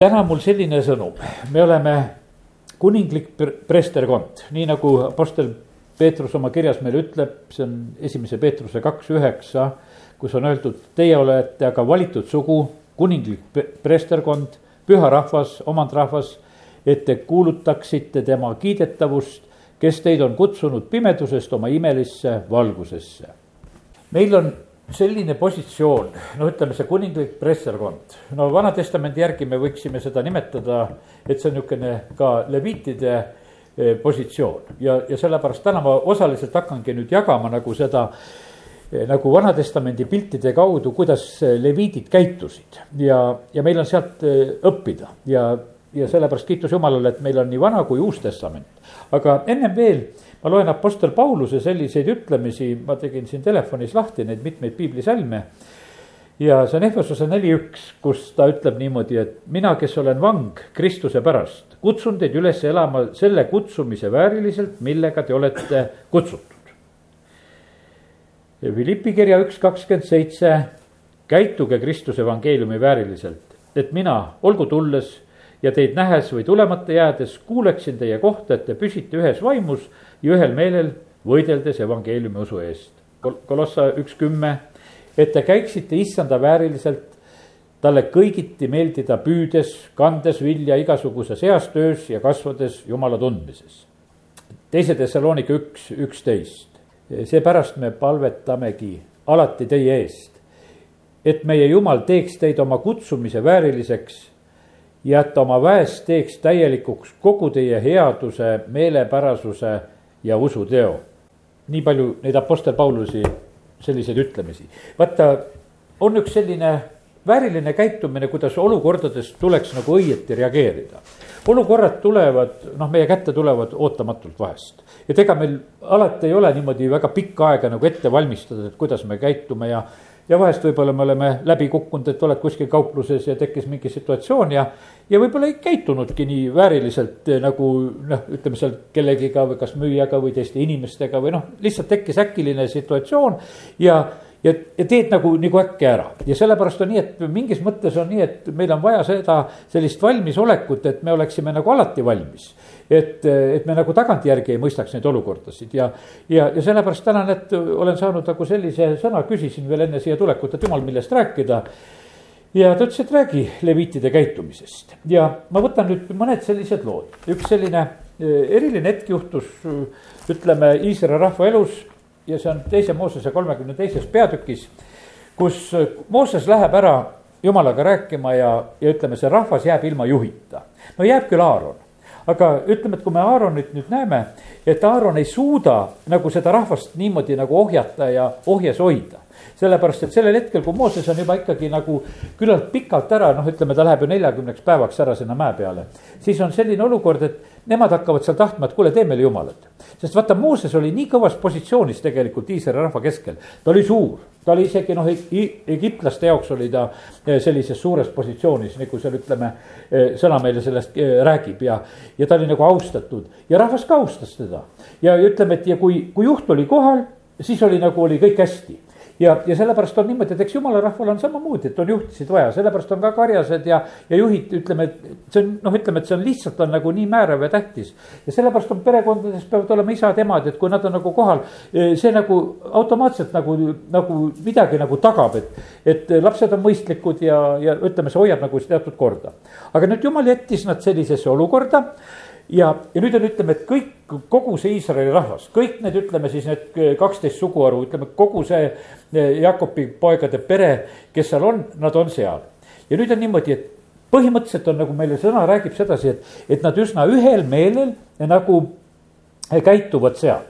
täna mul selline sõnum, me oleme kuninglik preesterkond, nii nagu Apostel Peetrus oma kirjas meile ütleb, see on esimese Peetruse kaks üheksa, kus on öeldud, teie olete aga valitud sugu, kuninglik preesterkond, püha rahvas, omandrahvas, et te kuulutaksite tema kiidetavust, kes teid on kutsunud pimedusest oma imelisse valgusesse. meil on selline positsioon, no ütleme, see kuninglik presserkond, no Vana-testamendi järgi me võiksime seda nimetada, et see on niisugune ka leviitide eh, positsioon. Ja, ja sellepärast täna ma osaliselt hakkangi nüüd jagama nagu seda eh, nagu Vana-testamendi piltide kaudu, kuidas leviidid käitusid. Ja, ja meil on sealt eh, õppida. Ja, ja sellepärast kiitus Jumalale, et meil on nii Vana kui Uus Testament. Aga ennem veel ma loen Apostel Pauluse selliseid ütlemisi, ma tegin siin telefonis lahti neid mitmeid piiblisalme. ja see on Ehvesuse neli üks, kus ta ütleb niimoodi, et mina, kes olen vang Kristuse pärast, kutsun teid üles elama selle kutsumise vääriliselt, millega te olete kutsutud. Philippi kirja üks kakskümmend seitse, käituge Kristuse evangeeliumi vääriliselt, et mina, olgu tulles ja teid nähes või tulemata jäädes kuuleksin teie kohta, et te püsite ühes vaimus ja ühel meelel võideldes evangeeliumi usu eest. Kolossa üks kümme, et te käiksite issanda vääriliselt, talle kõigiti meeldida püüdes, kandes vilja igasuguses heas töös ja kasvades jumala tundmises. teise Thessaloniki üks, üksteist, seepärast me palvetamegi alati teie eest, et meie jumal teeks teid oma kutsumise vääriliseks ja et oma väest teeks täielikuks kogu teie headuse, meelepärasuse ja usuteo. nii palju neid Apostel Paulusi selliseid ütlemisi. vaata, on üks selline vääriline käitumine, kuidas olukordades tuleks nagu õieti reageerida. olukorrad tulevad, noh, meie kätte tulevad ootamatult vahest. et ega meil alati ei ole niimoodi väga pikka aega nagu ette valmistada, et kuidas me käitume ja ja vahest võib-olla me oleme läbi kukkunud, et oled kuskil kaupluses ja tekkis mingi situatsioon ja. ja võib-olla ei käitunudki nii vääriliselt eh, nagu noh, ütleme seal kellegiga või kas müüjaga või teiste inimestega või noh, lihtsalt tekkis äkiline situatsioon ja ja, ja teed nagu, nagu äkki ära. Ja sellepärast on nii, et mingis mõttes on nii, et meil on vaja seda sellist valmisolekut, et me oleksime nagu alati valmis. Et, et me nagu tagantjärgi ei mõistaks neid olukordasid. Ja, ja, ja sellepärast tänan, et olen saanud nagu sellise sõna, küsisin veel enne siia tulekut, et jumal, millest rääkida. ja ta ütles, et räägi leviitide käitumisest. Ja ma võtan nüüd mõned sellised lood, üks selline eh, eriline hetk juhtus, ütleme, Iisraeli rahva elus ja see on teise Moosese kolmekümne teises peatükis, kus Mooses läheb ära jumalaga rääkima ja, ja ütleme, see rahvas jääb ilma juhita. no jääb küll Aaron aga ütleme, et kui me Aaronit nüüd näeme, et Aaron ei suuda nagu seda rahvast niimoodi nagu ohjata ja ohjes hoida sellepärast, et sellel hetkel, kui Mooses on juba ikkagi nagu küllalt pikalt ära, noh, ütleme, ta läheb ju neljakümneks päevaks ära sinna mäe peale. siis on selline olukord, et nemad hakkavad seal tahtma, et kuule, tee meile jumalat. sest vaata, Mooses oli nii kõvas positsioonis tegelikult Iisraeli rahva keskel, ta oli suur ta oli isegi noh, egiptlaste jaoks oli ta eh, sellises suures positsioonis, nagu seal ütleme, sõna meile sellest räägib ja, ja ta oli nagu austatud ja rahvas ka austas teda. ja ütleme, et ja kui, kui juht oli kohal, siis oli nagu oli kõik hästi ja, ja sellepärast on niimoodi, et eks jumala rahval on samamoodi, et on juhtisid vaja, sellepärast on ka karjased ja, ja juhid, ütleme, et see on noh, ütleme, et see on lihtsalt on nagu nii määrav ja tähtis. ja sellepärast on perekondades peavad olema isad-emad, et kui nad on nagu kohal, eh, see nagu automaatselt nagu, nagu midagi nagu tagab, et, et lapsed on mõistlikud ja, ja ütleme, see hoiab nagu teatud korda. aga nüüd jumal jättis nad sellisesse olukorda ja, ja nüüd on, ütleme, et kõik, kogu see Iisraeli rahvas, kõik need, ütleme siis need kaksteist suguharu, ütleme kogu see eh, Jakobi poegade pere, kes seal on, nad on seal. ja nüüd on niimoodi, et põhimõtteliselt on nagu meile sõna räägib sedasi, et, et nad üsna ühel meelel nagu käituvad seal.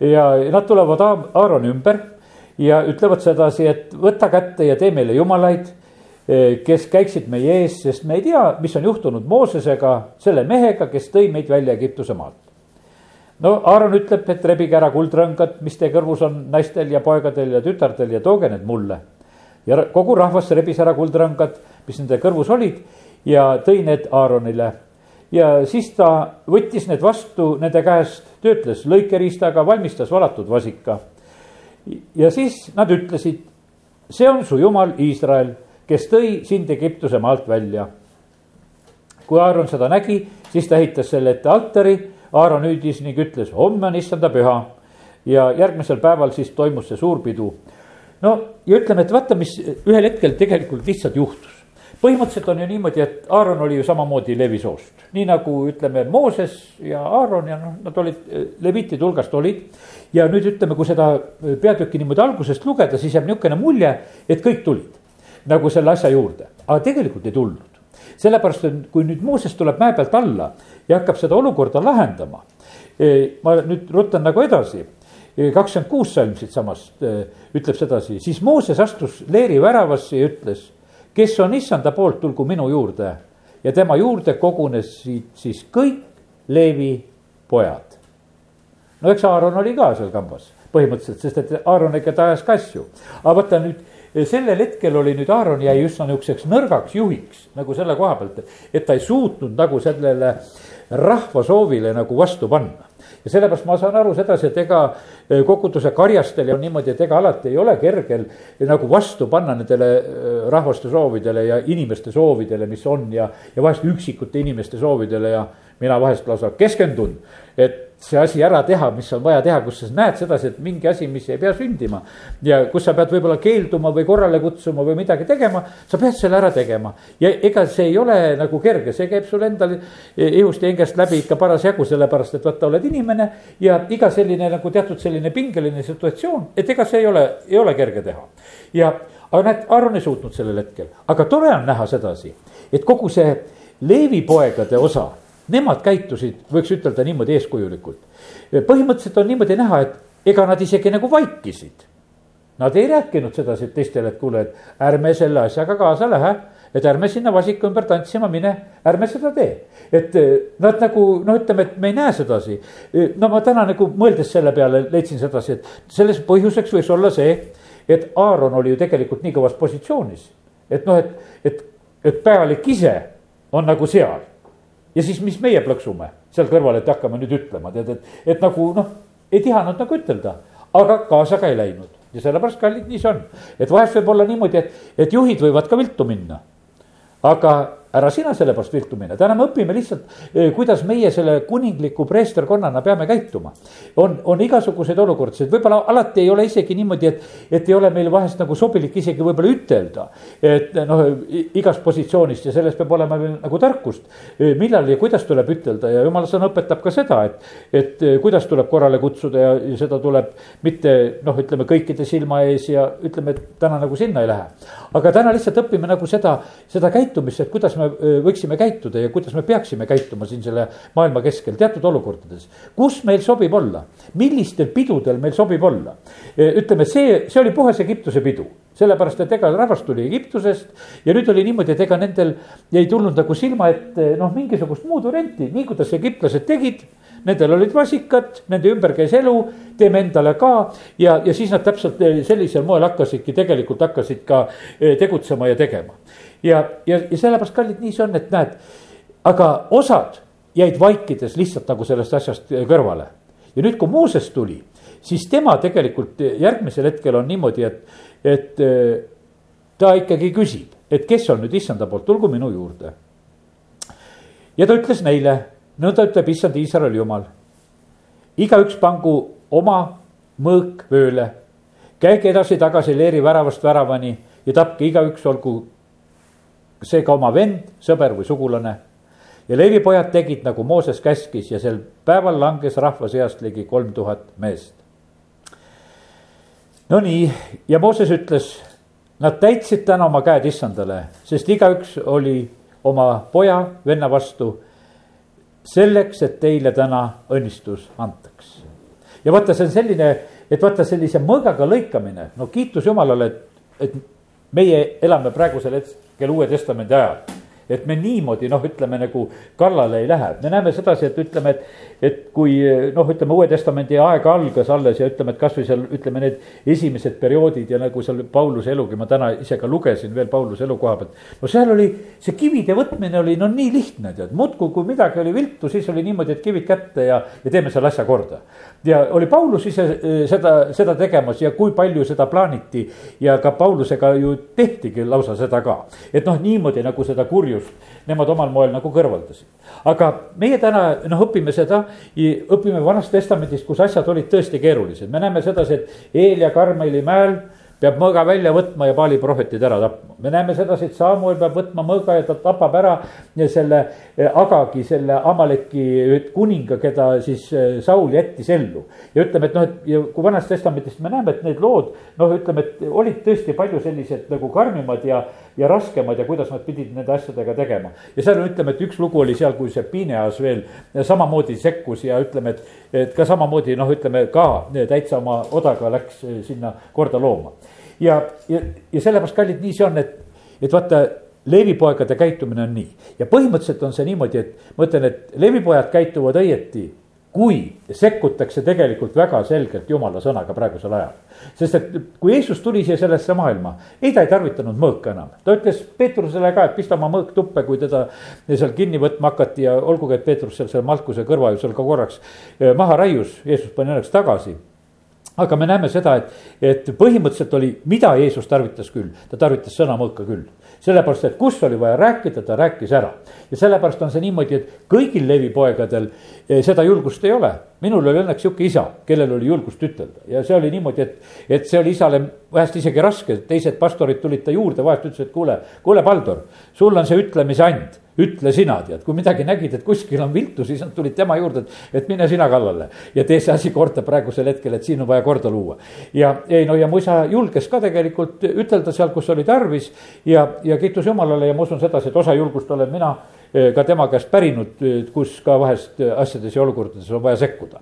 ja nad tulevad Aaroni ümber ja ütlevad sedasi, et võta kätte ja tee meile jumalaid Eh, kes käiksid meie ees, sest me ei tea, mis on juhtunud Moosesega, selle mehega, kes tõi meid välja Egiptuse maalt. no Aaron ütleb, et rebige ära kuldrõngad, mis teie kõrvus on naistel ja poegadel ja tütardel ja tooge need mulle. ja kogu rahvas rebis ära kuldrõngad, mis nende kõrvus olid ja tõi need Aaronile. ja siis ta võttis need vastu nende käest, töötles lõikeriistaga, valmistas valatud vasika. ja siis nad ütlesid, see on su jumal Iisrael kes tõi sind Egiptuse maalt välja. kui Aaron seda nägi, siis ta ehitas selle ette altari. Aaron hüüdis ning ütles, homme on issanda püha. ja järgmisel päeval siis toimus see suur pidu. no ja ütleme, et vaata, mis ühel hetkel tegelikult lihtsalt juhtus põhimõtteliselt on ju niimoodi, et Aaron oli ju samamoodi Levi soost, nii nagu ütleme, Mooses ja Aaron ja noh, nad olid levitide hulgast olid. ja nüüd ütleme, kui seda peatükki niimoodi algusest lugeda, siis jääb niisugune mulje, et kõik tulid nagu selle asja juurde, aga tegelikult ei tulnud. sellepärast, et kui nüüd Mooses tuleb mäe pealt alla ja hakkab seda olukorda lahendama. E, ma nüüd rutan nagu edasi e, kakskümmend kuus salm siitsamast e, ütleb sedasi, siis Mooses astus leeri väravasse ja ütles kes on issanda poolt, tulgu minu juurde. ja tema juurde kogunesid siis kõik Leevi pojad. no eks Aaron oli ka seal kambas põhimõtteliselt, sest et Aaron ikka ta ajas ka asju. aga vaata nüüd sellel hetkel oli nüüd Aaron jäi üsna nihukeseks nõrgaks juhiks nagu selle koha pealt, et ta ei suutnud nagu sellele rahva soovile nagu vastu panna. Ja sellepärast ma saan aru sedasi, et ega e, koguduse karjastel on niimoodi, et ega alati ei ole kergel nagu vastu panna nendele e, rahvaste soovidele ja inimeste soovidele, mis on ja, ja vahest üksikute inimeste soovidele ja mina vahest lausa keskendun, et see asi ära teha, mis on vaja teha, kus sa näed sedasi, et mingi asi, mis ei pea sündima. ja kus sa pead võib-olla keelduma või korrale kutsuma või midagi tegema, sa pead selle ära tegema. ja ega see ei ole nagu kerge, see käib sul endal ihust ja hingest läbi ikka parasjagu, sellepärast et vaata, oled inimene. ja iga selline nagu teatud selline pingeline situatsioon, et ega see ei ole, ei ole kerge teha. ja, aga näed, Aaron ei suutnud sellel hetkel, aga tore on näha sedasi, et kogu see Leevi poegade osa nemad käitusid, võiks ütelda niimoodi eeskujulikult. põhimõtteliselt on niimoodi näha, et ega nad isegi nagu vaikisid. Nad ei rääkinud sedasi teistele, et kuule, et ärme selle asjaga kaasa lähe, et ärme sinna vasika ümber tantsima mine, ärme seda tee. et eh, nad nagu noh, ütleme, et me ei näe sedasi. Eh, no ma täna nagu mõeldes selle peale leidsin sedasi, et selles põhjuseks võis olla see, et Aaron oli ju tegelikult nii kõvas positsioonis. et noh, et, et, et pealik ise on nagu seal ja siis, mis meie plõksume seal kõrval, et hakkame nüüd ütlema, tead, et, et nagu noh, ei tihanud nagu ütelda, aga kaasa ka ei läinud ja sellepärast, kallid, nii see on. et vahest võib olla niimoodi, et, et juhid võivad ka viltu minna. aga ära sina sellepärast viltu mine, täna me õpime lihtsalt, eh, kuidas meie selle kuningliku preesterkonnana peame käituma. on, on igasuguseid olukordasid, võib-olla alati ei ole isegi niimoodi, et, et ei ole meil vahest nagu sobilik isegi võib-olla ütelda. et noh, igast positsioonist ja selles peab olema veel nagu tarkust, eh, millal ja kuidas tuleb ütelda ja jumala sõna õpetab ka seda, et, et eh, kuidas tuleb korrale kutsuda ja, ja seda tuleb mitte noh, ütleme kõikide silma ees ja ütleme, et täna nagu sinna ei lähe. aga täna lihtsalt õpime nagu seda, seda käitumist, et kuidas me võiksime käituda ja kuidas me peaksime käituma siin selle maailma keskel teatud olukordades. kus meil sobib olla, millistel pidudel meil sobib olla. ütleme, see, see oli puhas Egiptuse pidu sellepärast, et ega rahvas tuli Egiptusest ja nüüd oli niimoodi, et ega nendel ei tulnud nagu silma ette noh, mingisugust muud varianti, nii kuidas egiptlased tegid. Nendel olid vasikad, nende ümber käis elu, teeme endale ka ja, ja siis nad täpselt sellisel moel hakkasidki, tegelikult hakkasid ka tegutsema ja tegema ja, ja, ja sellepärast, kallid, nii see on, et näed, aga osad jäid vaikides lihtsalt nagu sellest asjast kõrvale. ja nüüd, kui Mooses tuli, siis tema tegelikult järgmisel hetkel on niimoodi, et, et ta ikkagi küsib, et kes on nüüd issanda poolt, tulgu minu juurde. ja ta ütles neile, nõnda ütleb issand Iisraeli jumal. igaüks pangu oma mõõk vööle, käige edasi-tagasi leeri väravast väravani ja tapke igaüks olgu seega oma vend, sõber või sugulane. ja Leevi pojad tegid nagu Mooses käskis ja sel päeval langes rahva seast ligi kolm tuhat meest. Nonii, ja Mooses ütles, nad täitsid täna oma käed issandale, sest igaüks oli oma poja, venna vastu. Selleks, et teile täna õnnistus antaks. ja vaata, see on selline, et vaata sellise mõõgaga lõikamine, no kiitus Jumalale, et, et meie elame praegusel hetkel Uue Testamendi ajal et me niimoodi noh, ütleme nagu kallale ei lähe, me näeme sedasi, et ütleme, et, et kui noh, ütleme Uue Testamendi aeg algas alles ja ütleme, et kasvõi seal ütleme need esimesed perioodid ja nagu seal Pauluse elugi, ma täna ise ka lugesin veel Pauluse elu koha pealt. no seal oli see kivide võtmine oli no nii lihtne tead, muudkui kui midagi oli viltu, siis oli niimoodi, et kivid kätte ja, ja teeme selle asja korda. ja oli Paulus ise eh, seda, seda tegemas ja kui palju seda plaaniti ja ka Paulusega ju tehtigi lausa seda ka, et noh, niimoodi nagu seda kurjust varjust nemad omal moel nagu kõrvaldasid. aga meie täna noh, õpime seda, õpime Vanast Testamendist, kus asjad olid tõesti keerulised, me näeme sedasi, et Eel ja Karmeli mäel peab mõõga välja võtma ja Paali prohvetid ära tapma. me näeme sedasi, et Samuel peab võtma mõõga ja ta tapab ära selle Agagi, selle Amaleki kuninga, keda siis Saul jättis ellu. ja ütleme, et noh, et ja kui Vanast Testamentist me näeme, et need lood noh, ütleme, et olid tõesti palju sellised nagu karmimad ja, ja raskemad ja kuidas nad pidid nende asjadega tegema. ja seal ütleme, et üks lugu oli seal, kui see Pineas veel samamoodi sekkus ja ütleme, et, et ka samamoodi noh, ütleme ka täitsa oma odaga läks eh, sinna korda looma ja, ja, ja sellepärast, kallid, nii see on, et, et vaata leevipoegade käitumine on nii ja põhimõtteliselt on see niimoodi, et ma ütlen, et leevipojad käituvad õieti, kui sekkutakse tegelikult väga selgelt jumala sõnaga praegusel ajal. sest et kui Jeesus tuli siia sellesse maailma, ei, ta ei tarvitanud mõõka enam, ta ütles Peetrusele ka, et pista oma mõõk tuppe, kui teda seal kinni võtma hakati ja olgugi, et Peetrus seal selle Malkuse kõrva ju seal ka korraks eh, maha raius, Jeesus pani õnneks tagasi aga me näeme seda, et, et põhimõtteliselt oli, mida Jeesus tarvitas küll, ta tarvitas sõnamõõka küll. Sellepärast, et kus oli vaja rääkida, ta rääkis ära. ja sellepärast on see niimoodi, et kõigil levipoegadel eh, seda julgust ei ole. minul oli õnneks sihuke isa, kellel oli julgust ütelda ja see oli niimoodi, et, et see oli isale vahest isegi raske, teised pastorid tulid ta juurde, vahest ütlesid, et kuule, kuule, Baldur, sul on see ütlemise and ütle sina, tead, kui midagi nägid, et kuskil on viltu, siis nad tulid tema juurde, et, et mine sina kallale. ja tee see asi korda praegusel hetkel, et siin on vaja korda luua. ja ei no ja mu isa julges ka tegelikult ütelda seal, kus oli tarvis ja, ja kiitus Jumalale ja ma usun sedasi, et osa julgust olen mina eh, ka tema käest pärinud, kus ka vahest asjades ja olukordades on vaja sekkuda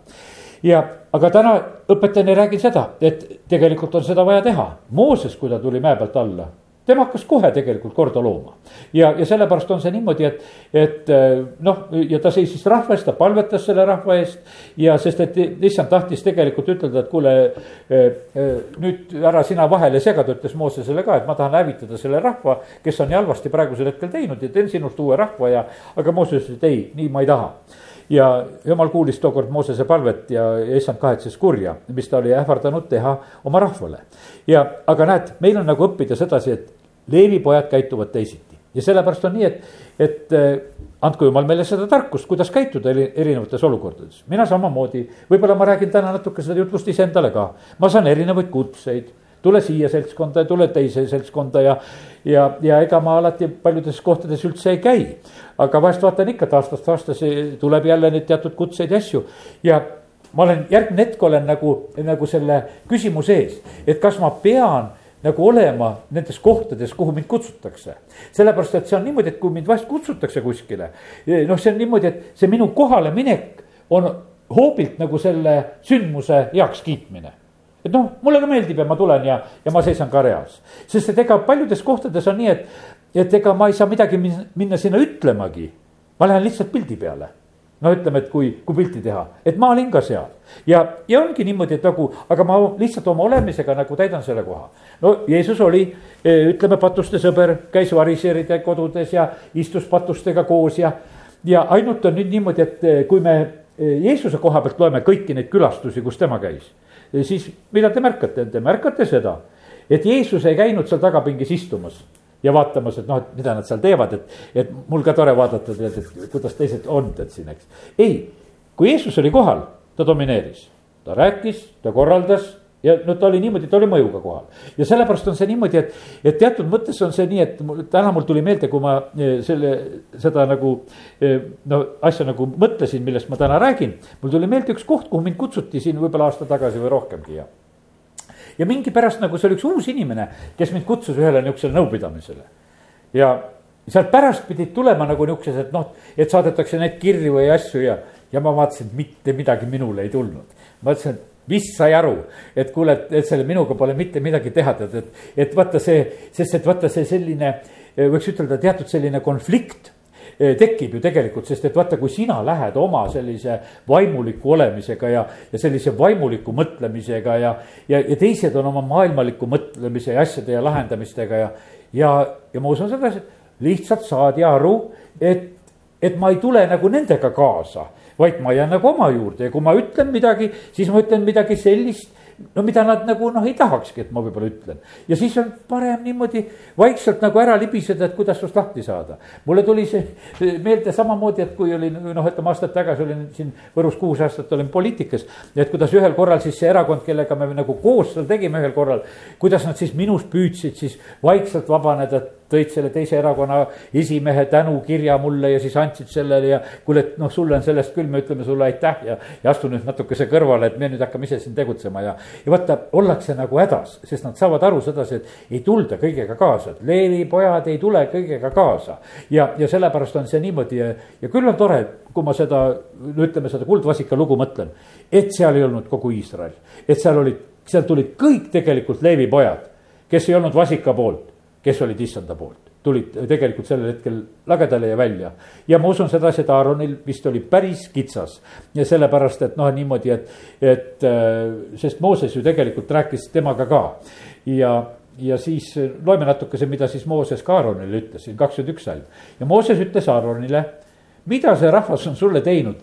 ja, aga täna õpetajana räägin seda, et tegelikult on seda vaja teha. Mooses, kui ta tuli mäe pealt alla tema hakkas kohe tegelikult korda looma. ja, ja sellepärast on see niimoodi, et, et eh, noh, ja ta seisis rahva eest, ta palvetas selle rahva eest. ja sest, et issand tahtis tegelikult ütelda, et kuule eh, eh, nüüd ära sina vahele sega, ta ütles Moosesele ka, et ma tahan hävitada selle rahva, kes on nii halvasti praegusel hetkel teinud ja teen sinust uue rahva ja, aga Mooses ütles, et ei, nii ma ei taha ja jumal kuulis tookord Moosese palvet ja, issand kahetses kurja, mis ta oli ähvardanud teha oma rahvale. ja, aga näed, meil on nagu õppida sedasi, et leevipojad käituvad teisiti ja sellepärast on nii, et, et äh, andku jumal meile seda tarkust, kuidas käituda erinevates olukordades. mina samamoodi, võib-olla ma räägin täna natuke seda jutlust iseendale ka, ma saan erinevaid kutseid tule siia seltskonda ja tule teise seltskonda ja, ja, ja ega ma alati paljudes kohtades üldse ei käi. aga vahest vaatan ikka, et aastast aastasse tuleb jälle neid teatud kutseid ja asju ja ma olen järgmine hetk olen nagu, nagu selle küsimuse ees, et kas ma pean nagu olema nendes kohtades, kuhu mind kutsutakse. sellepärast, et see on niimoodi, et kui mind vahest kutsutakse kuskile, noh, see on niimoodi, et see minu kohaleminek on hoobilt nagu selle sündmuse heakskiitmine et noh, mulle ka meeldib ja ma tulen ja, ja ma seisan ka reas. sest et ega paljudes kohtades on nii, et, et ega ma ei saa midagi minna sinna ütlemagi. ma lähen lihtsalt pildi peale no ütleme, et kui, kui pilti teha, et ma olin ka seal. Ja, ja ongi niimoodi, et nagu, aga ma lihtsalt oma olemisega nagu täidan selle koha. no Jeesus oli, e, ütleme, patuste sõber, käis variseride kodudes ja istus patustega koos ja, ja ainult on nüüd niimoodi, et e, kui me e, Jeesuse koha pealt loeme kõiki neid külastusi, kus tema käis, siis mida te märkate, te märkate seda, et Jeesus ei käinud seal tagapingis istumas ja vaatamas, et noh, et mida nad seal teevad, et, et mul ka tore vaadata, tead, et kuidas teised on, tead siin, eks. ei, kui Jeesus oli kohal, ta domineeris, ta rääkis, ta korraldas ja no ta oli niimoodi, ta oli mõjuga kohal. ja sellepärast on see niimoodi, et, et teatud mõttes on see nii, et mul täna mul tuli meelde, kui ma e, selle, seda nagu. E, no asja nagu mõtlesin, millest ma täna räägin, mul tuli meelde üks koht, kuhu mind kutsuti siin võib-olla aasta tagasi või rohkemgi ja ja mingi pärast nagu see oli üks uus inimene, kes mind kutsus ühele niisugusele nõupidamisele. ja sealt pärast pidid tulema nagu niisugused, noh, et saadetakse neid kirju või asju ja, ja ma vaatasin, et mitte midagi minule ei tulnud. ma ütlesin, et mis sai aru, et kuule, et, et selle minuga pole mitte midagi teha, tead, et, et vaata see, sest et vaata see selline, võiks ütelda teatud selline konflikt tekib ju tegelikult, sest et vaata, kui sina lähed oma sellise vaimuliku olemisega ja, ja sellise vaimuliku mõtlemisega ja, ja, ja teised on oma maailmaliku mõtlemise ja asjade ja lahendamistega ja, ja, ja ma usun et lihtsalt saadi aru, et, et ma ei tule nagu nendega kaasa vaid ma jään nagu oma juurde ja kui ma ütlen midagi, siis ma ütlen midagi sellist, no mida nad nagu noh, ei tahakski, et ma võib-olla ütlen. ja siis on parem niimoodi vaikselt nagu ära libiseda, et kuidas sinust lahti saada. mulle tuli see meelde samamoodi, et kui olin noh, ütleme aastaid tagasi olin siin Võrus kuus aastat olin poliitikas. et kuidas ühel korral siis see erakond, kellega me nagu koos seal tegime ühel korral, kuidas nad siis minust püüdsid siis vaikselt vabaneda tõid selle teise erakonna esimehe tänukirja mulle ja siis andsid sellele ja kuule, et noh, sulle on sellest küll, me ütleme sulle aitäh ja, ja astu nüüd natukese kõrvale, et me nüüd hakkame ise siin tegutsema ja. ja vaata, ollakse nagu hädas, sest nad saavad aru sedasi, et ei tulda kõigega kaasa, et Leevi pojad ei tule kõigega kaasa. ja, ja sellepärast on see niimoodi ja, ja küll on tore, kui ma seda, no ütleme seda Kuldvasika lugu mõtlen, et seal ei olnud kogu Iisrael, et seal olid, seal tulid kõik tegelikult Leevi pojad, kes ei olnud vasika poolt kes olid issanda poolt, tulid tegelikult sellel hetkel lagedale ja välja. ja ma usun sedasi, et Aaronil vist oli päris kitsas ja sellepärast, et noh, niimoodi, et, et äh, sest Mooses ju tegelikult rääkis temaga ka ja ja siis loeme natukese, mida siis Mooses ka Aaronile ütles, siin kakskümmend üks salm. ja Mooses ütles Aaronile, mida see rahvas on sulle teinud,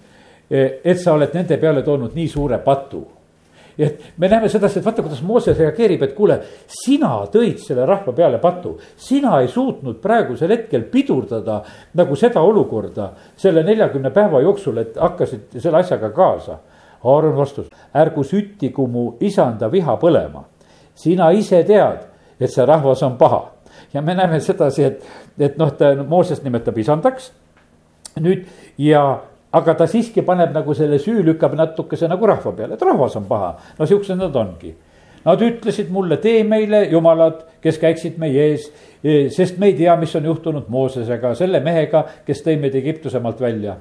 et sa oled nende peale toonud nii suure patu ja me näeme sedasi, et vaata, kuidas Mooses reageerib, et kuule, sina tõid selle rahva peale patu. sina ei suutnud praegusel hetkel pidurdada nagu seda olukorda selle neljakümne päeva jooksul, et hakkasid selle asjaga kaasa. Aaron vastus, ärgu süttigu mu isanda viha põlema. sina ise tead, et see rahvas on paha ja me näeme sedasi, et, et noh, ta Mooses nimetab isandaks. nüüd ja aga ta siiski paneb nagu selle süü lükkab natukese nagu rahva peale, et rahvas on paha. no siuksed nad ongi. Nad ütlesid mulle, tee meile jumalad, kes käiksid meie ees, e, sest me ei tea, mis on juhtunud Moosesega, selle mehega, kes tõi meid Egiptuse maalt välja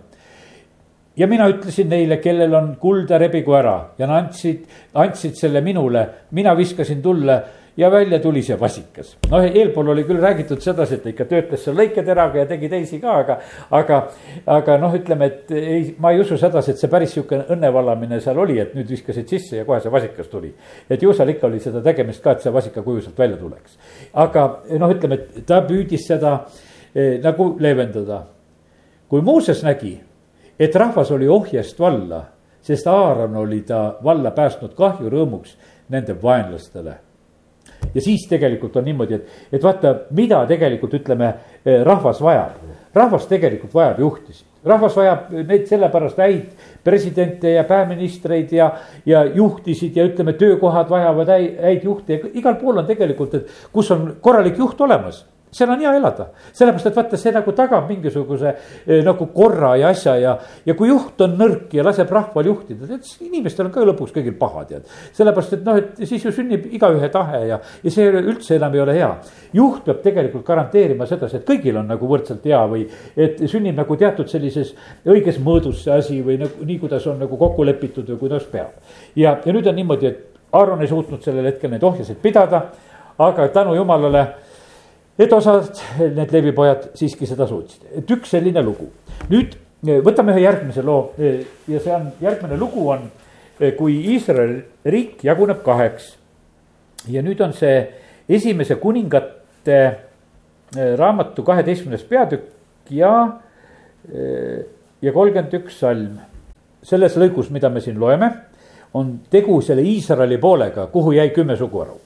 ja mina ütlesin neile, kellel on kulda, rebigu ära ja nad andsid, andsid selle minule, mina viskasin tulle ja välja tuli see vasikas. noh, eelpool oli küll räägitud sedasi, et ta ikka töötles seal lõiketeraga ja tegi teisi ka, aga, aga, aga noh, ütleme, et ei, ma ei usu sedasi, et see päris sihuke õnnevallamine seal oli, et nüüd viskasid sisse ja kohe see vasikas tuli. et ju seal ikka oli seda tegemist ka, et see vasikakuju sealt välja tuleks. aga noh, ütleme, et ta püüdis seda eh, nagu leevendada. kui Mooses nägi, et rahvas oli ohjest valla, sest Aaron oli ta valla päästnud kahju rõõmuks nende vaenlastele ja siis tegelikult on niimoodi, et, et vaata, mida tegelikult ütleme, eh, rahvas vajab. rahvas tegelikult vajab juhtisid, rahvas vajab neid sellepärast häid presidente ja pääministreid ja, ja juhtisid ja ütleme, töökohad vajavad häid, häid juhte. Ja igal pool on tegelikult, et kus on korralik juht olemas seal on hea elada, sellepärast et vaata, see nagu tagab mingisuguse eh, nagu korra ja asja ja, ja kui juht on nõrk ja laseb rahval juhtida, tead siis inimestel on ka lõpuks kõigil paha, tead. sellepärast, et noh, et siis ju sünnib igaühe tahe ja, ja see üldse enam ei ole hea. juht peab tegelikult garanteerima sedasi, et kõigil on nagu võrdselt hea või et sünnib nagu teatud sellises õiges mõõdus see asi või nagu nii, kuidas on nagu kokku lepitud või kuidas peab. ja, ja nüüd on niimoodi, et Aaron ei suutnud sellel hetkel neid ohjasid pidada, aga tänu jumalale et osad need leevipojad siiski seda suutsid, et üks selline lugu. nüüd eh, võtame ühe järgmise loo eh, ja see on, järgmine lugu on, eh, kui Iisraeli riik jaguneb kaheks. ja nüüd on see esimese kuningate raamatu kaheteistkümnes peatükk ja, ja kolmkümmend üks salm. selles lõigus, mida me siin loeme, on tegu selle Iisraeli poolega, kuhu jäi kümme suguharu.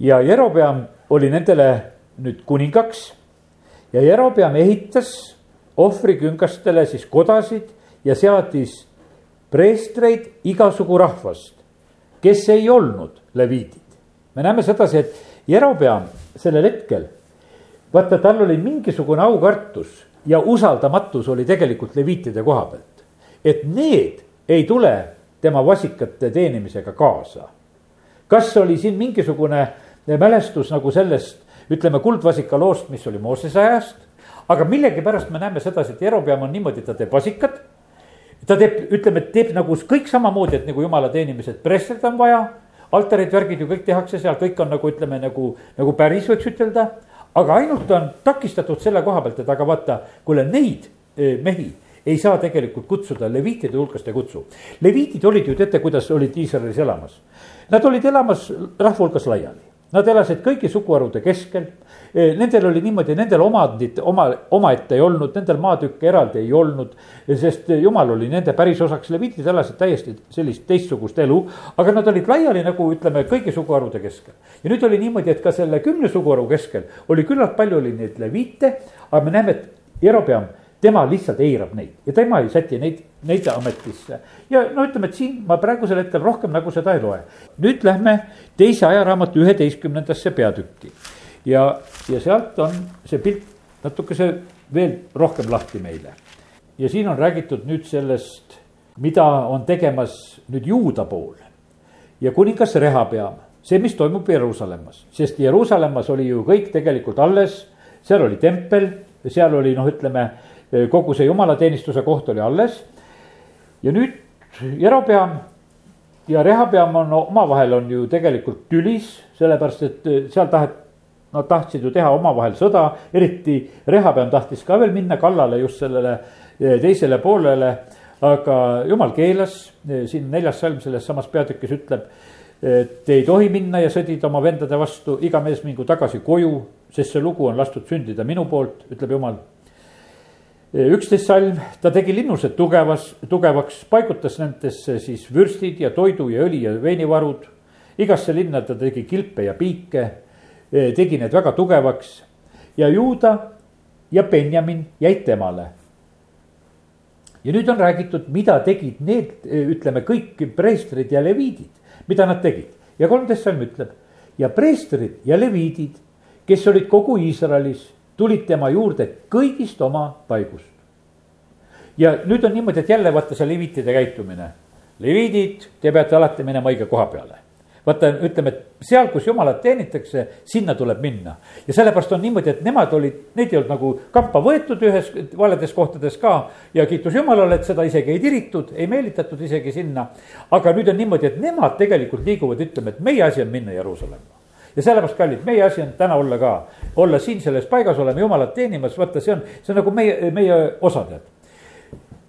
ja Jerobeam oli nendele nüüd kuningaks ja Jerobeam ehitas ohvriküngastele siis kodasid ja seadis preestreid igasugu rahvast, kes ei olnud leviidid. me näeme sedasi, et Jerobeam sellel hetkel, vaata, tal oli mingisugune aukartus ja usaldamatus oli tegelikult leviitide koha pealt. et need ei tule tema vasikate teenimisega kaasa. kas oli siin mingisugune mälestus nagu sellest ütleme kuldvasika loost, mis oli Moosese ajast. aga millegipärast me näeme sedasi, et Jerobeam on niimoodi, ta teeb vasikat. ta teeb, ütleme, teeb nagu kõik samamoodi, et nagu jumala teenimised, prestrit on vaja. altarid, värgid ju kõik tehakse seal, kõik on nagu ütleme nagu, nagu päris võiks ütelda. aga ainult on takistatud selle koha pealt, et aga vaata, kuule neid eh, mehi ei saa tegelikult kutsuda, leviitide hulgast ei kutsu. leviitid olid ju, teate, kuidas olid Iisraelis elamas. Nad olid elamas rahva hulgas laiali nad elasid kõigi suguharude keskel. Nendel oli niimoodi, nendel omandit oma, omaette ei olnud, nendel maatükke eraldi ei olnud. sest jumal oli nende päris osaks, leviitid elasid täiesti sellist teistsugust elu. aga nad olid laiali nagu ütleme kõigi suguharude keskel. ja nüüd oli niimoodi, et ka selle kümne suguharu keskel oli küllalt palju oli neid leviite. aga me näeme, et Jerobeam tema lihtsalt eirab neid ja tema ei säti neid, neid ametisse. ja no ütleme, et siin ma praegusel hetkel rohkem nagu seda ei loe. nüüd lähme teise ajaraamatu üheteistkümnendasse peatükki. ja, ja sealt on see pilt natukese veel rohkem lahti meile. ja siin on räägitud nüüd sellest, mida on tegemas nüüd juuda pool. ja kuningas Rehapeam, see, mis toimub Jeruusalemmas, sest Jeruusalemmas oli ju kõik tegelikult alles, seal oli tempel, seal oli noh, ütleme kogu see jumalateenistuse koht oli alles. ja nüüd Jerobeam ja Rehabeam on omavahel on ju tegelikult tülis, sellepärast et seal tahet-, nad tahtsid ju teha omavahel sõda, eriti Rehabeam tahtis ka veel minna kallale just sellele teisele poolele. aga jumal keelas, siin neljas salm selles samas peatükis ütleb, et ei tohi minna ja sõdida oma vendade vastu, iga mees mingu tagasi koju, sest see lugu on lastud sündida minu poolt, ütleb jumal üksteist salm, ta tegi linnused tugevas, tugevaks, paigutas nendesse siis vürstid ja toidu ja õli ja veinivarud. igasse linna ta tegi kilpe ja piike, tegi need väga tugevaks ja Juuda ja Benjamin jäid temale. ja nüüd on räägitud, mida tegid need, ütleme kõik preestrid ja leviidid, mida nad tegid ja kolmteist salm ütleb ja preestrid ja leviidid, kes olid kogu Iisraelis tulid tema juurde kõigist oma paigust. ja nüüd on niimoodi, et jälle vaata see leviitide käitumine. leviidid, te peate alati minema õige koha peale. vaata, ütleme, et seal, kus jumalat teenitakse, sinna tuleb minna. ja sellepärast on niimoodi, et nemad olid, neid ei olnud nagu kampa võetud ühes valedes kohtades ka. ja kiitus Jumalale, et seda isegi ei tiritud, ei meelitatud isegi sinna. aga nüüd on niimoodi, et nemad tegelikult liiguvad, ütleme, et meie asi on minna Jeruusalemma ja sellepärast, kallid, meie asi on täna olla ka, olla siin selles paigas, oleme jumalat teenimas, vaata, see on, see on nagu meie, meie osa, tead.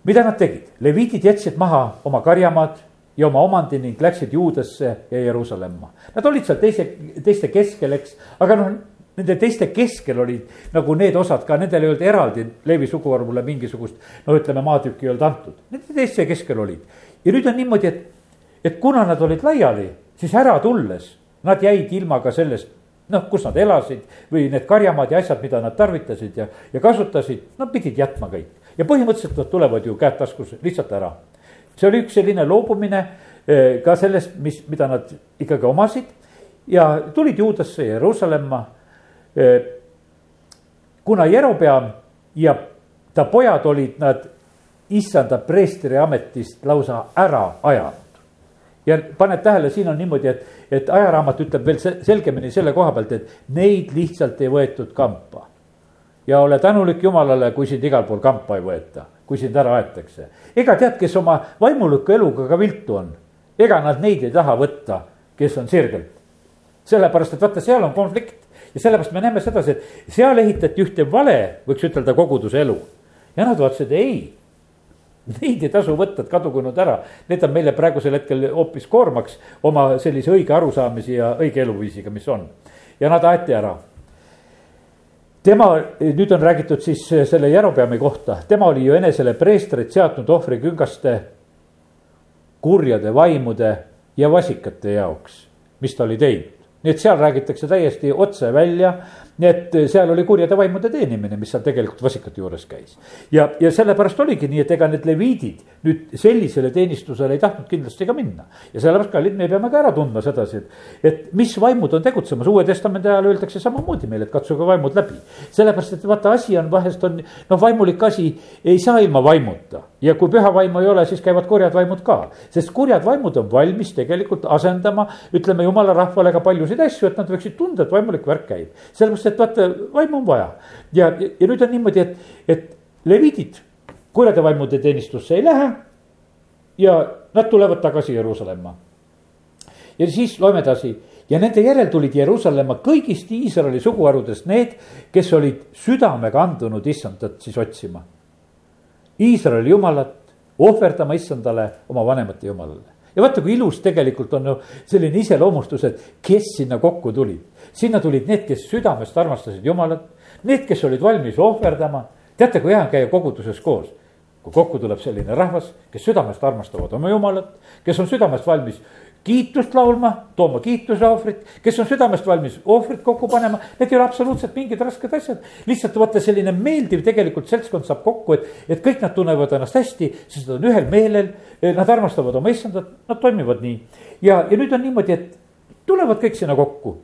mida nad tegid, leviidid jätsid maha oma karjamaad ja oma omandi ning läksid Juudasse ja Jeruusalemma. Nad olid seal teise, teiste keskel, eks, aga noh, nende teiste keskel olid nagu need osad ka, nendel ei olnud eraldi Leevi suguharvule mingisugust, no ütleme, maatükki ei olnud antud. Nende teiste keskel olid ja nüüd on niimoodi, et, et kuna nad olid laiali, siis ära tulles Nad jäid ilma ka sellest, noh, kus nad elasid või need karjamaad ja asjad, mida nad tarvitasid ja, ja kasutasid, nad pidid jätma kõik. ja põhimõtteliselt nad tulevad ju käed taskus lihtsalt ära. see oli üks selline loobumine eh, ka sellest, mis, mida nad ikkagi omasid ja tulid Juudasse Jeruusalemma. Eh, kuna Jerobeam ja ta pojad olid nad issanda preestri ametist lausa ära ajanud ja paned tähele, siin on niimoodi, et, et ajaraamat ütleb veel selgemini selle koha pealt, et neid lihtsalt ei võetud kampa. ja ole tänulik Jumalale, kui sind igal pool kampa ei võeta, kui sind ära aetakse. ega tead, kes oma vaimuliku eluga ka viltu on, ega nad neid ei taha võtta, kes on sirgelt. sellepärast, et vaata, seal on konflikt ja sellepärast me näeme sedasi, et seal ehitati ühte vale, võiks ütelda, koguduse elu. ja nad vaatasid, ei Neid ei tasu võtta, et kadugu nad ära, need on meile praegusel hetkel hoopis koormaks oma sellise õige arusaamise ja õige eluviisiga, mis on. ja nad aeti ära. tema, nüüd on räägitud siis selle Jerobeami kohta, tema oli ju enesele preestrit seadnud ohvriküngaste, kurjade vaimude ja vasikate jaoks, mis ta oli teinud. nii et seal räägitakse täiesti otse välja nii et eh, seal oli kurjade vaimude teenimine, mis seal tegelikult vasikate juures käis. ja, ja sellepärast oligi nii, et ega need leviidid nüüd sellisele teenistusele ei tahtnud kindlasti ka minna. ja sellepärast, kallid, me peame ka ära tundma sedasi, et, et mis vaimud on tegutsemas, Uue Testamendi ajal öeldakse samamoodi meile, et katsuge vaimud läbi. sellepärast, et vaata, asi on vahest on, noh, vaimulik asi ei saa ilma vaimuta ja kui püha vaimu ei ole, siis käivad kurjad vaimud ka. sest kurjad vaimud on valmis tegelikult asendama, ütleme jumala rahvale ka paljusid asju, et nad võiksid tunda, et vaimulik värk käib. sellepärast sellepärast, et vaata, vaimu on vaja. ja, ja nüüd on niimoodi, et, et leviidid kurjade vaimude teenistusse ei lähe. ja nad tulevad tagasi Jeruusalemma. ja siis loeme edasi ja nende järel tulid Jeruusalemma kõigist Iisraeli suguharudest need, kes olid südamega andunud issandat siis otsima. Iisraeli jumalat ohverdama issandale oma vanemate jumalale. Ja vaata, kui ilus tegelikult on ju selline iseloomustus, et kes sinna kokku tulid. sinna tulid need, kes südamest armastasid Jumalat, need, kes olid valmis ohverdama. teate, kui hea on käia koguduses koos kui kokku tuleb selline rahvas, kes südamest armastavad oma jumalat, kes on südamest valmis kiitust laulma, tooma kiituse ohvrit, kes on südamest valmis ohvrit kokku panema, need ei ole absoluutselt mingid rasked asjad. lihtsalt vaata, selline meeldiv tegelikult seltskond saab kokku, et, et kõik nad tunnevad ennast hästi, sest nad on ühel meelel. Nad armastavad oma issandat, nad toimivad nii ja, ja nüüd on niimoodi, et tulevad kõik sinna kokku.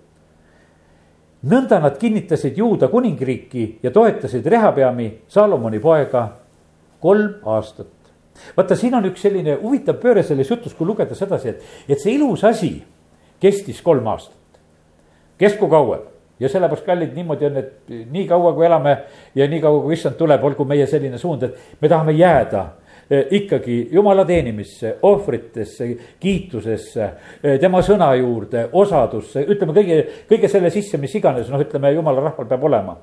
nõnda nad kinnitasid Juuda kuningriiki ja toetasid Rehapeami, Salomoni poega kolm aastat vaata, siin on üks selline huvitav pööre selles jutus, kui lugeda sedasi, et, et see ilus asi kestis kolm aastat. kesku kauem ja sellepärast kallid niimoodi on, et nii kaua, kui elame ja nii kaua, kui issand tuleb, olgu meie selline suund, et me tahame jääda eh, ikkagi jumala teenimisse, ohvritesse, kiitusesse, eh, tema sõna juurde, osadusse, ütleme kõige, kõige selle sisse, mis iganes, noh, ütleme jumala rahval peab olema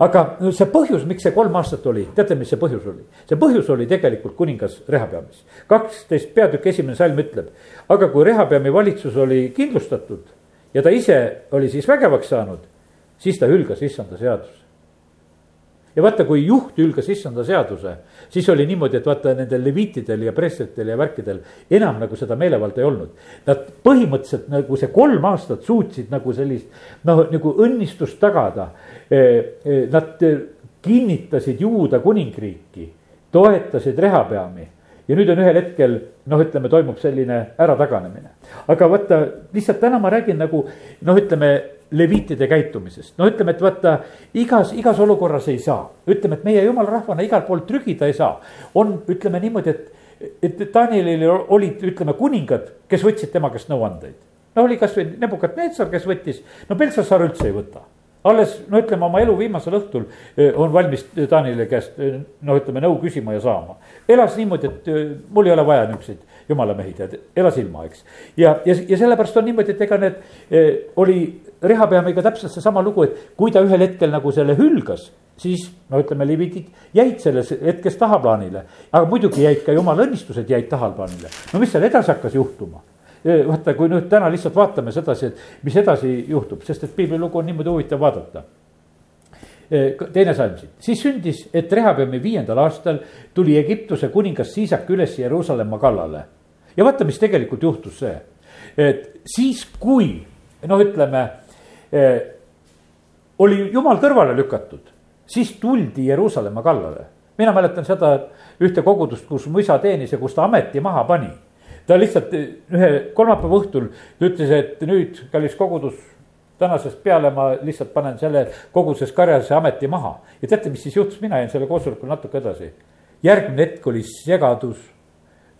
aga see põhjus, miks see kolm aastat oli, teate, mis see põhjus oli? see põhjus oli tegelikult kuningas Rehapeamis. kaksteist peatükk esimene salm ütleb, aga kui Rehapeami valitsus oli kindlustatud ja ta ise oli siis vägevaks saanud, siis ta hülgas issanda seaduse ja vaata, kui juht hülgas issanda seaduse, siis oli niimoodi, et vaata nendel leviitidel ja prestritel ja värkidel enam nagu seda meelevalda ei olnud. Nad põhimõtteliselt nagu see kolm aastat suutsid nagu sellist noh, nagu õnnistust tagada. Eh, eh, nad kinnitasid juuda kuningriiki, toetasid rehapeami ja nüüd on ühel hetkel noh, ütleme, toimub selline ärataganemine. aga vaata, lihtsalt täna ma räägin nagu noh, ütleme leviitide käitumisest. no ütleme, et vaata igas, igas olukorras ei saa, ütleme, et meie jumala rahvana igal pool trügida ei saa. on, ütleme niimoodi, et, et Danielil olid, ütleme, kuningad, kes võtsid tema käest nõuandeid. no oli kasvõi Nebukadnetsar, kes võttis, no Belsassar üldse ei võta alles no ütleme oma elu viimasel õhtul eh, on valmis Danieli käest eh, no ütleme nõu küsima ja saama. elas niimoodi, et eh, mul ei ole vaja niisuguseid jumala mehi, tead, elas ilma, eks. ja, ja, ja sellepärast on niimoodi, et ega need eh, oli Rehapeamiga täpselt seesama lugu, et kui ta ühel hetkel nagu selle hülgas, siis no ütleme, lividid jäid selles hetkes tahaplaanile. aga muidugi jäid ka jumala õnnistused jäid tahaplaanile. no mis seal edasi hakkas juhtuma? vaata, kui nüüd täna lihtsalt vaatame sedasi, et mis edasi juhtub, sest et piiblilugu on niimoodi huvitav vaadata teine salm siit, siis sündis, et Rehabeami viiendal aastal tuli Egiptuse kuningas Siisak üles Jeruusalemma kallale. ja vaata, mis tegelikult juhtus see, et siis, kui noh, ütleme oli jumal kõrvale lükatud, siis tuldi Jeruusalemma kallale. mina mäletan seda ühte kogudust, kus mu isa teenis ja kus ta ameti maha pani. ta lihtsalt eh, ühe kolmapäeva õhtul ütles, et nüüd, kallis kogudus, tänasest peale ma lihtsalt panen selle koguduses karjase ameti maha. ja teate, mis siis juhtus, mina jäin selle koosolekul natuke edasi. järgmine hetk oli segadus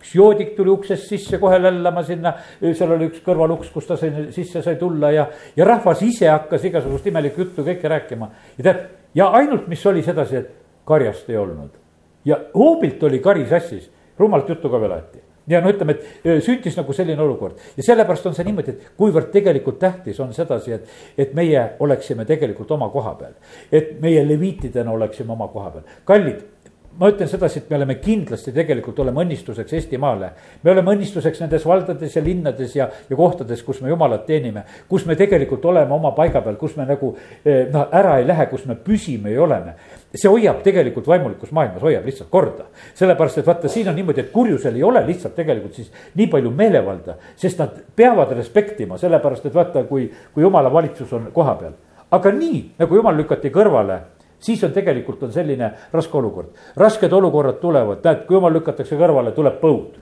üks joodik tuli uksest sisse kohe lällama sinna, seal oli üks kõrvaluks, kus ta sai, sisse sai tulla ja, ja rahvas ise hakkas igasugust imelikku juttu kõike rääkima. ja tead, ja ainult, mis oli sedasi, et karjast ei olnud. ja hoobilt oli kari sassis, rumalt juttu ka veel aeti ja no ütleme, et sündis nagu selline olukord ja sellepärast on see niimoodi, et kuivõrd tegelikult tähtis on sedasi, et, et meie oleksime tegelikult oma koha peal. et meie leviitidena oleksime oma koha peal, kallid ma ütlen sedasi, et me oleme kindlasti tegelikult oleme õnnistuseks Eestimaale. me oleme õnnistuseks nendes valdades ja linnades ja, ja kohtades, kus me jumalat teenime. kus me tegelikult oleme oma paiga peal, kus me nagu noh, ära ei lähe, kus me püsime ja oleme. see hoiab tegelikult vaimulikus maailmas, hoiab lihtsalt korda. sellepärast, et vaata, siin on niimoodi, et kurjusel ei ole lihtsalt tegelikult siis nii palju meelevalda. sest nad peavad respektima, sellepärast et vaata, kui, kui jumala valitsus on koha peal. aga nii, nagu jumal lükati kõrvale siis on tegelikult on selline raske olukord. rasked olukorrad tulevad, näed, kui jumal lükatakse kõrvale, tuleb põud.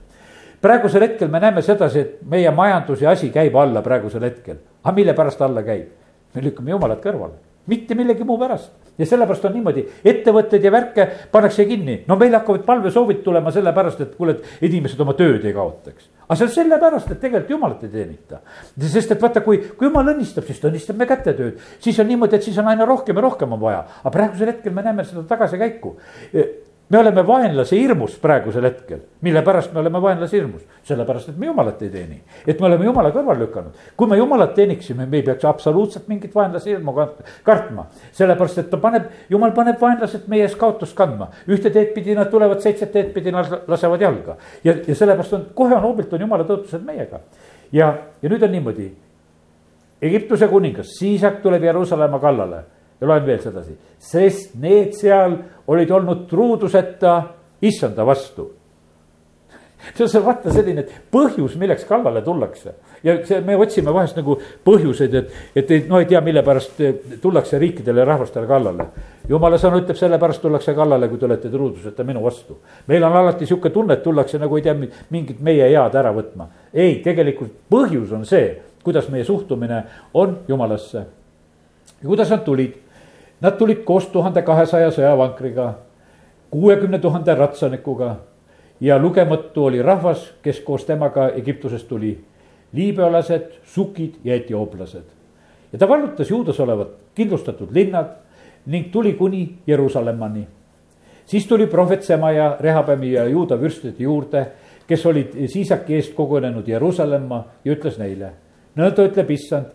praegusel hetkel me näeme sedasi, et meie majandus ja asi käib alla praegusel hetkel. aga mille pärast alla käib? me lükkame jumalat kõrvale, mitte millegi muu pärast ja sellepärast on niimoodi, ettevõtted ja värke pannakse kinni, no meil hakkavad palvesoovid tulema sellepärast, et kuule, et inimesed oma tööd ei kaotaks. Aga see on sellepärast, et tegelikult jumalat ei teenita. sest et vaata, kui, kui jumal õnnistab, siis ta õnnistab me kätetööd, siis on niimoodi, et siis on aina rohkem ja rohkem on vaja, aga praegusel hetkel me näeme seda tagasikäiku me oleme vaenlase hirmus praegusel hetkel, mille pärast me oleme vaenlase hirmus, sellepärast et me jumalat ei teeni. et me oleme jumala kõrvale lükanud, kui me jumalat teeniksime, me ei peaks absoluutselt mingit vaenlase hirmu kartma. sellepärast, et ta paneb, jumal paneb vaenlased meie ees kaotust kandma, ühte teed pidi nad tulevad, seitset teed pidi nad lasevad jalga. ja, ja sellepärast on, kohe on hoobilt on jumala tõotused meiega. ja, ja nüüd on niimoodi. Egiptuse kuningas, Siisak tuleb Jeruusalemma kallale ja loen veel sedasi, sest need seal olid olnud truuduseta issanda vastu. see on vaata selline põhjus, milleks kallale tullakse ja see, me otsime vahest nagu põhjuseid, et, et ei, no ei tea, mille pärast tullakse riikidele ja rahvastele kallale. jumala sõna ütleb, sellepärast tullakse kallale, kui te olete truuduseta minu vastu. meil on alati sihuke tunne, et tullakse nagu ei tea, mingit meie head ära võtma. ei, tegelikult põhjus on see, kuidas meie suhtumine on jumalasse. ja kuidas nad tulid Nad tulid koos tuhande kahesaja sõjavankriga, kuuekümne tuhande ratsanikuga ja lugematu oli rahvas, kes koos temaga Egiptusest tuli. liibüalased, sukid ja etiooplased. ja ta vallutas juudas olevad kindlustatud linnad ning tuli kuni Jeruusalemmani. siis tuli prohvet Semaja, Rehabemi ja juuda vürstide juurde, kes olid siisaki eest kogunenud Jeruusalemma ja ütles neile. nõnda ütleb issand,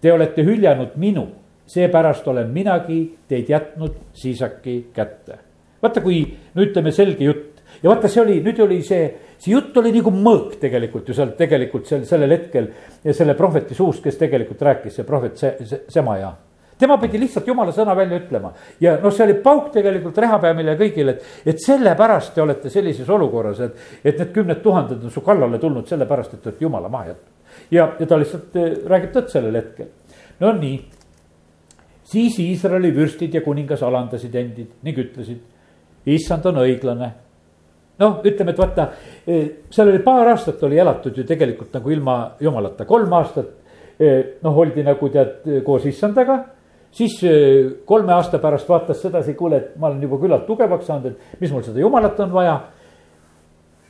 te olete hüljanud minu seepärast olen minagi teid jätnud siisaki kätte. vaata, kui no ütleme selge jutt ja vaata, see oli, nüüd oli see, see jutt oli nagu mõõk tegelikult ju seal tegelikult sel, sellel hetkel selle prohveti suust, kes tegelikult rääkis, see prohvet se, se, Semaja tema pidi lihtsalt jumala sõna välja ütlema ja noh, see oli pauk tegelikult rehapeamile ja kõigile, et, et sellepärast te olete sellises olukorras, et, et need kümned tuhanded on su kallale tulnud sellepärast, et te olete jumala maha jätnud. ja, ja ta lihtsalt eh, räägib tõtt sellel hetkel. no nii, siis Iisraeli vürstid ja kuningas alandasid endid ning ütlesid, issand on õiglane. noh, ütleme, et vaata, e, seal oli paar aastat oli elatud ju tegelikult nagu ilma jumalata, kolm aastat. E, noh, oldi nagu tead koos issandaga, siis e, kolme aasta pärast vaatas sedasi, kuule, et ma olen juba küllalt tugevaks saanud, et mis mul seda jumalat on vaja.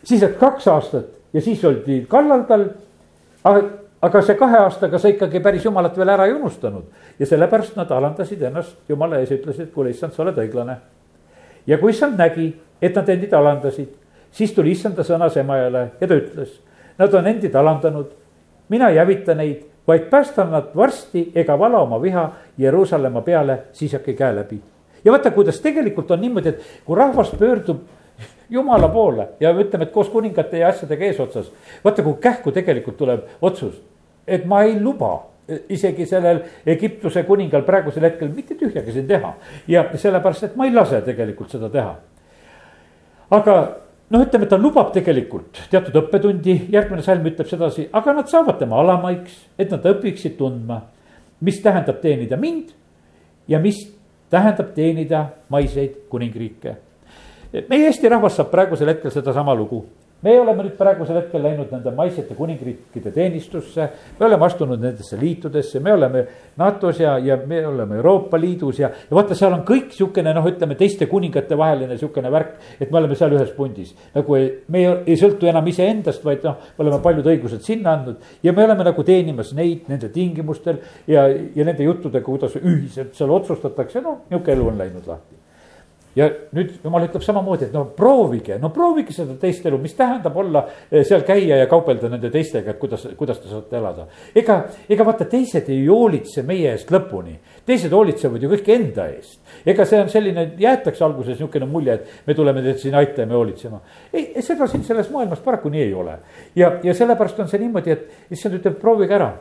siis läks kaks aastat ja siis oldi kallal tal, aga aga see kahe aastaga sa ikkagi päris jumalat veel ära ei unustanud. ja sellepärast nad alandasid ennast jumala ees ja ütlesid, kuule issand, sa oled õiglane. ja kui issand nägi, et nad endid alandasid, siis tuli issanda sõna Semajale ja ta ütles. Nad on endid alandanud, mina ei hävita neid, vaid päästan nad varsti ega vala oma viha Jeruusalemma peale siisake käe läbi. ja vaata, kuidas tegelikult on niimoodi, et kui rahvas pöördub jumala poole ja ütleme, et koos kuningate ja asjadega eesotsas. vaata, kui kähku tegelikult tuleb otsus, et ma ei luba isegi sellel Egiptuse kuningal praegusel hetkel mitte tühjagi siin teha. ja sellepärast, et ma ei lase tegelikult seda teha. aga noh, ütleme, ta lubab tegelikult teatud õppetundi, järgmine salm ütleb sedasi, aga nad saavad tema alamaiks, et nad õpiksid tundma, mis tähendab teenida mind ja mis tähendab teenida maiseid kuningriike meie Eesti rahvas saab praegusel hetkel sedasama lugu. Me oleme nüüd praegusel hetkel läinud nende maisete kuningriikide teenistusse, me oleme astunud nendesse liitudesse, me oleme NATO-s ja, ja me oleme Euroopa Liidus ja, ja vaata, seal on kõik sihukene noh, ütleme teiste kuningate vaheline sihukene värk, et me oleme seal ühes pundis. nagu ei, me ei, ei sõltu enam iseendast, vaid noh, me oleme paljud õigused sinna andnud ja me oleme nagu teenimas neid nende tingimustel ja, ja nende juttudega, kuidas ühiselt seal otsustatakse, noh, nihuke elu on läinud lahti ja nüüd jumal ütleb samamoodi, et no proovige, no proovige seda teist elu, mis tähendab olla eh, seal käia ja kaubelda nende teistega, et kuidas, kuidas te saate elada. ega, ega vaata, teised ei hoolitse meie eest lõpuni, teised hoolitsevad ju kõik enda eest. ega see on selline, jäetakse alguses niisugune mulje, et me tuleme teid siin aitama ja hoolitsema. ei, seda siin selles maailmas paraku nii ei ole. ja, ja sellepärast on see niimoodi, et issand ütleb, proovige ära.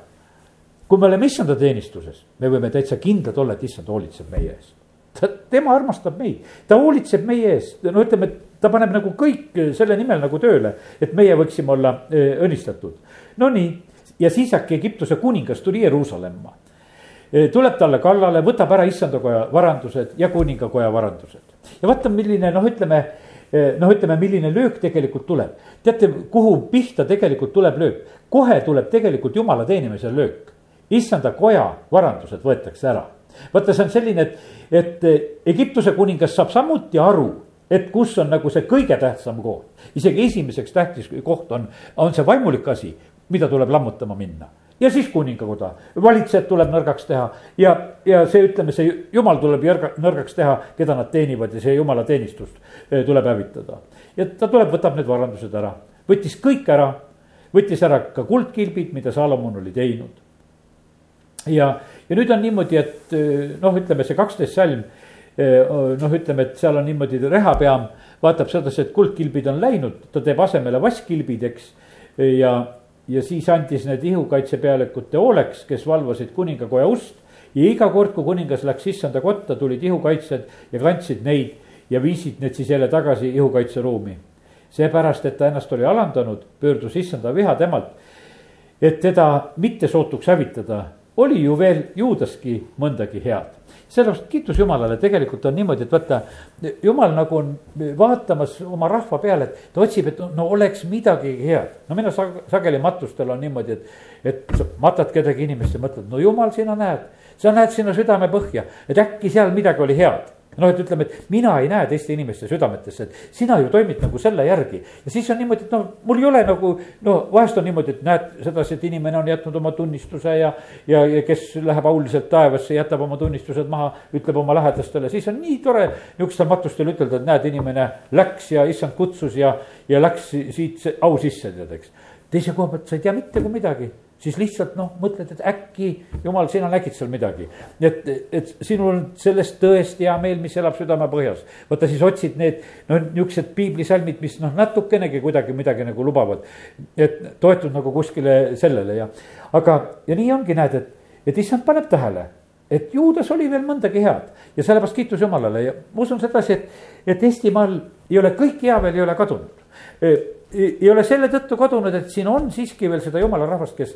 kui me oleme issanda teenistuses, me võime täitsa kindlad olla, et issand hoolitseb meie eest ta, tema armastab meid, ta hoolitseb meie eest, no ütleme, et ta paneb nagu kõik selle nimel nagu tööle, et meie võiksime olla eh, õnnistatud. Nonii, ja siis äkki Egiptuse kuningas tuli Jeruusalemma. Eh, tuleb talle kallale, võtab ära issandakoja varandused ja kuningakoja varandused. ja vaata, milline noh, ütleme eh, noh, ütleme, milline löök tegelikult tuleb. teate, kuhu pihta tegelikult tuleb löök? kohe tuleb tegelikult jumala teenimisel löök. issanda koja varandused võetakse ära vaata, see on selline, et, et Egiptuse kuningas saab samuti aru, et kus on nagu see kõige tähtsam koht. isegi esimeseks tähtis koht on, on see vaimulik asi, mida tuleb lammutama minna. ja siis kuningakoda, valitsejad tuleb nõrgaks teha ja, ja see, ütleme, see jumal tuleb jõrga, nõrgaks teha, keda nad teenivad ja see jumala teenistust eh, tuleb hävitada. ja ta tuleb, võtab need varandused ära, võttis kõik ära, võttis ära ka kuldkilbid, mida Salomon oli teinud. ja, ja nüüd on niimoodi, et eh, noh, ütleme see kaksteist salm, eh, noh, ütleme, et seal on niimoodi rehapeam vaatab sedasi, et kuldkilbid on läinud, ta teeb asemele vaskkilbid, eks, ja ja siis andis need ihukaitsepealikute hooleks, kes valvasid kuningakoja ust. ja iga kord, kui kuningas läks issanda kotta, tulid ihukaitsjad ja kandsid neid ja viisid need siis jälle tagasi ihukaitseruumi. seepärast, et ta ennast oli alandanud, pöördus issanda viha temalt, et teda mitte sootuks hävitada, oli ju veel juudaski mõndagi head sellepärast kiitus Jumalale, tegelikult on niimoodi, et vaata, Jumal nagu on vaatamas oma rahva peale, et ta otsib, et no oleks midagi head. no mina sageli matustel on niimoodi, et, et matad kedagi inimest ja mõtled, no Jumal, sina näed, sa näed sinna südame põhja, et äkki seal midagi oli head noh, et ütleme, et mina ei näe teiste inimeste südametesse, et sina ju toimid nagu selle järgi. ja siis on niimoodi, et noh, mul ei ole nagu, no vahest on niimoodi, et näed sedasi, et inimene on jätnud oma tunnistuse ja. ja, ja kes läheb auliselt taevasse, jätab oma tunnistused maha, ütleb oma lähedastele, siis on nii tore nihukestel matustel ütelda, et näed, inimene läks ja issand kutsus ja, ja läks siit au sisse, tead, eks. teise koha pealt sa ei tea mitte kui midagi siis lihtsalt noh, mõtled, et äkki jumal, sina nägid seal midagi. et, et sinul on sellest tõest hea meel, mis elab südamepõhjas. vaata siis otsid need noh, niuksed piiblisalmid, mis noh, natukenegi kuidagi midagi nagu lubavad. et toetud nagu kuskile sellele ja, aga, ja nii ongi, näed, et, et issand paneb tähele et juudas oli veel mõndagi head ja sellepärast kiitus Jumalale ja ma usun sedasi, et, et Eestimaal ei ole kõik hea veel ei ole kadunud ei ole selle tõttu kadunud, et siin on siiski veel seda jumala rahvast, kes,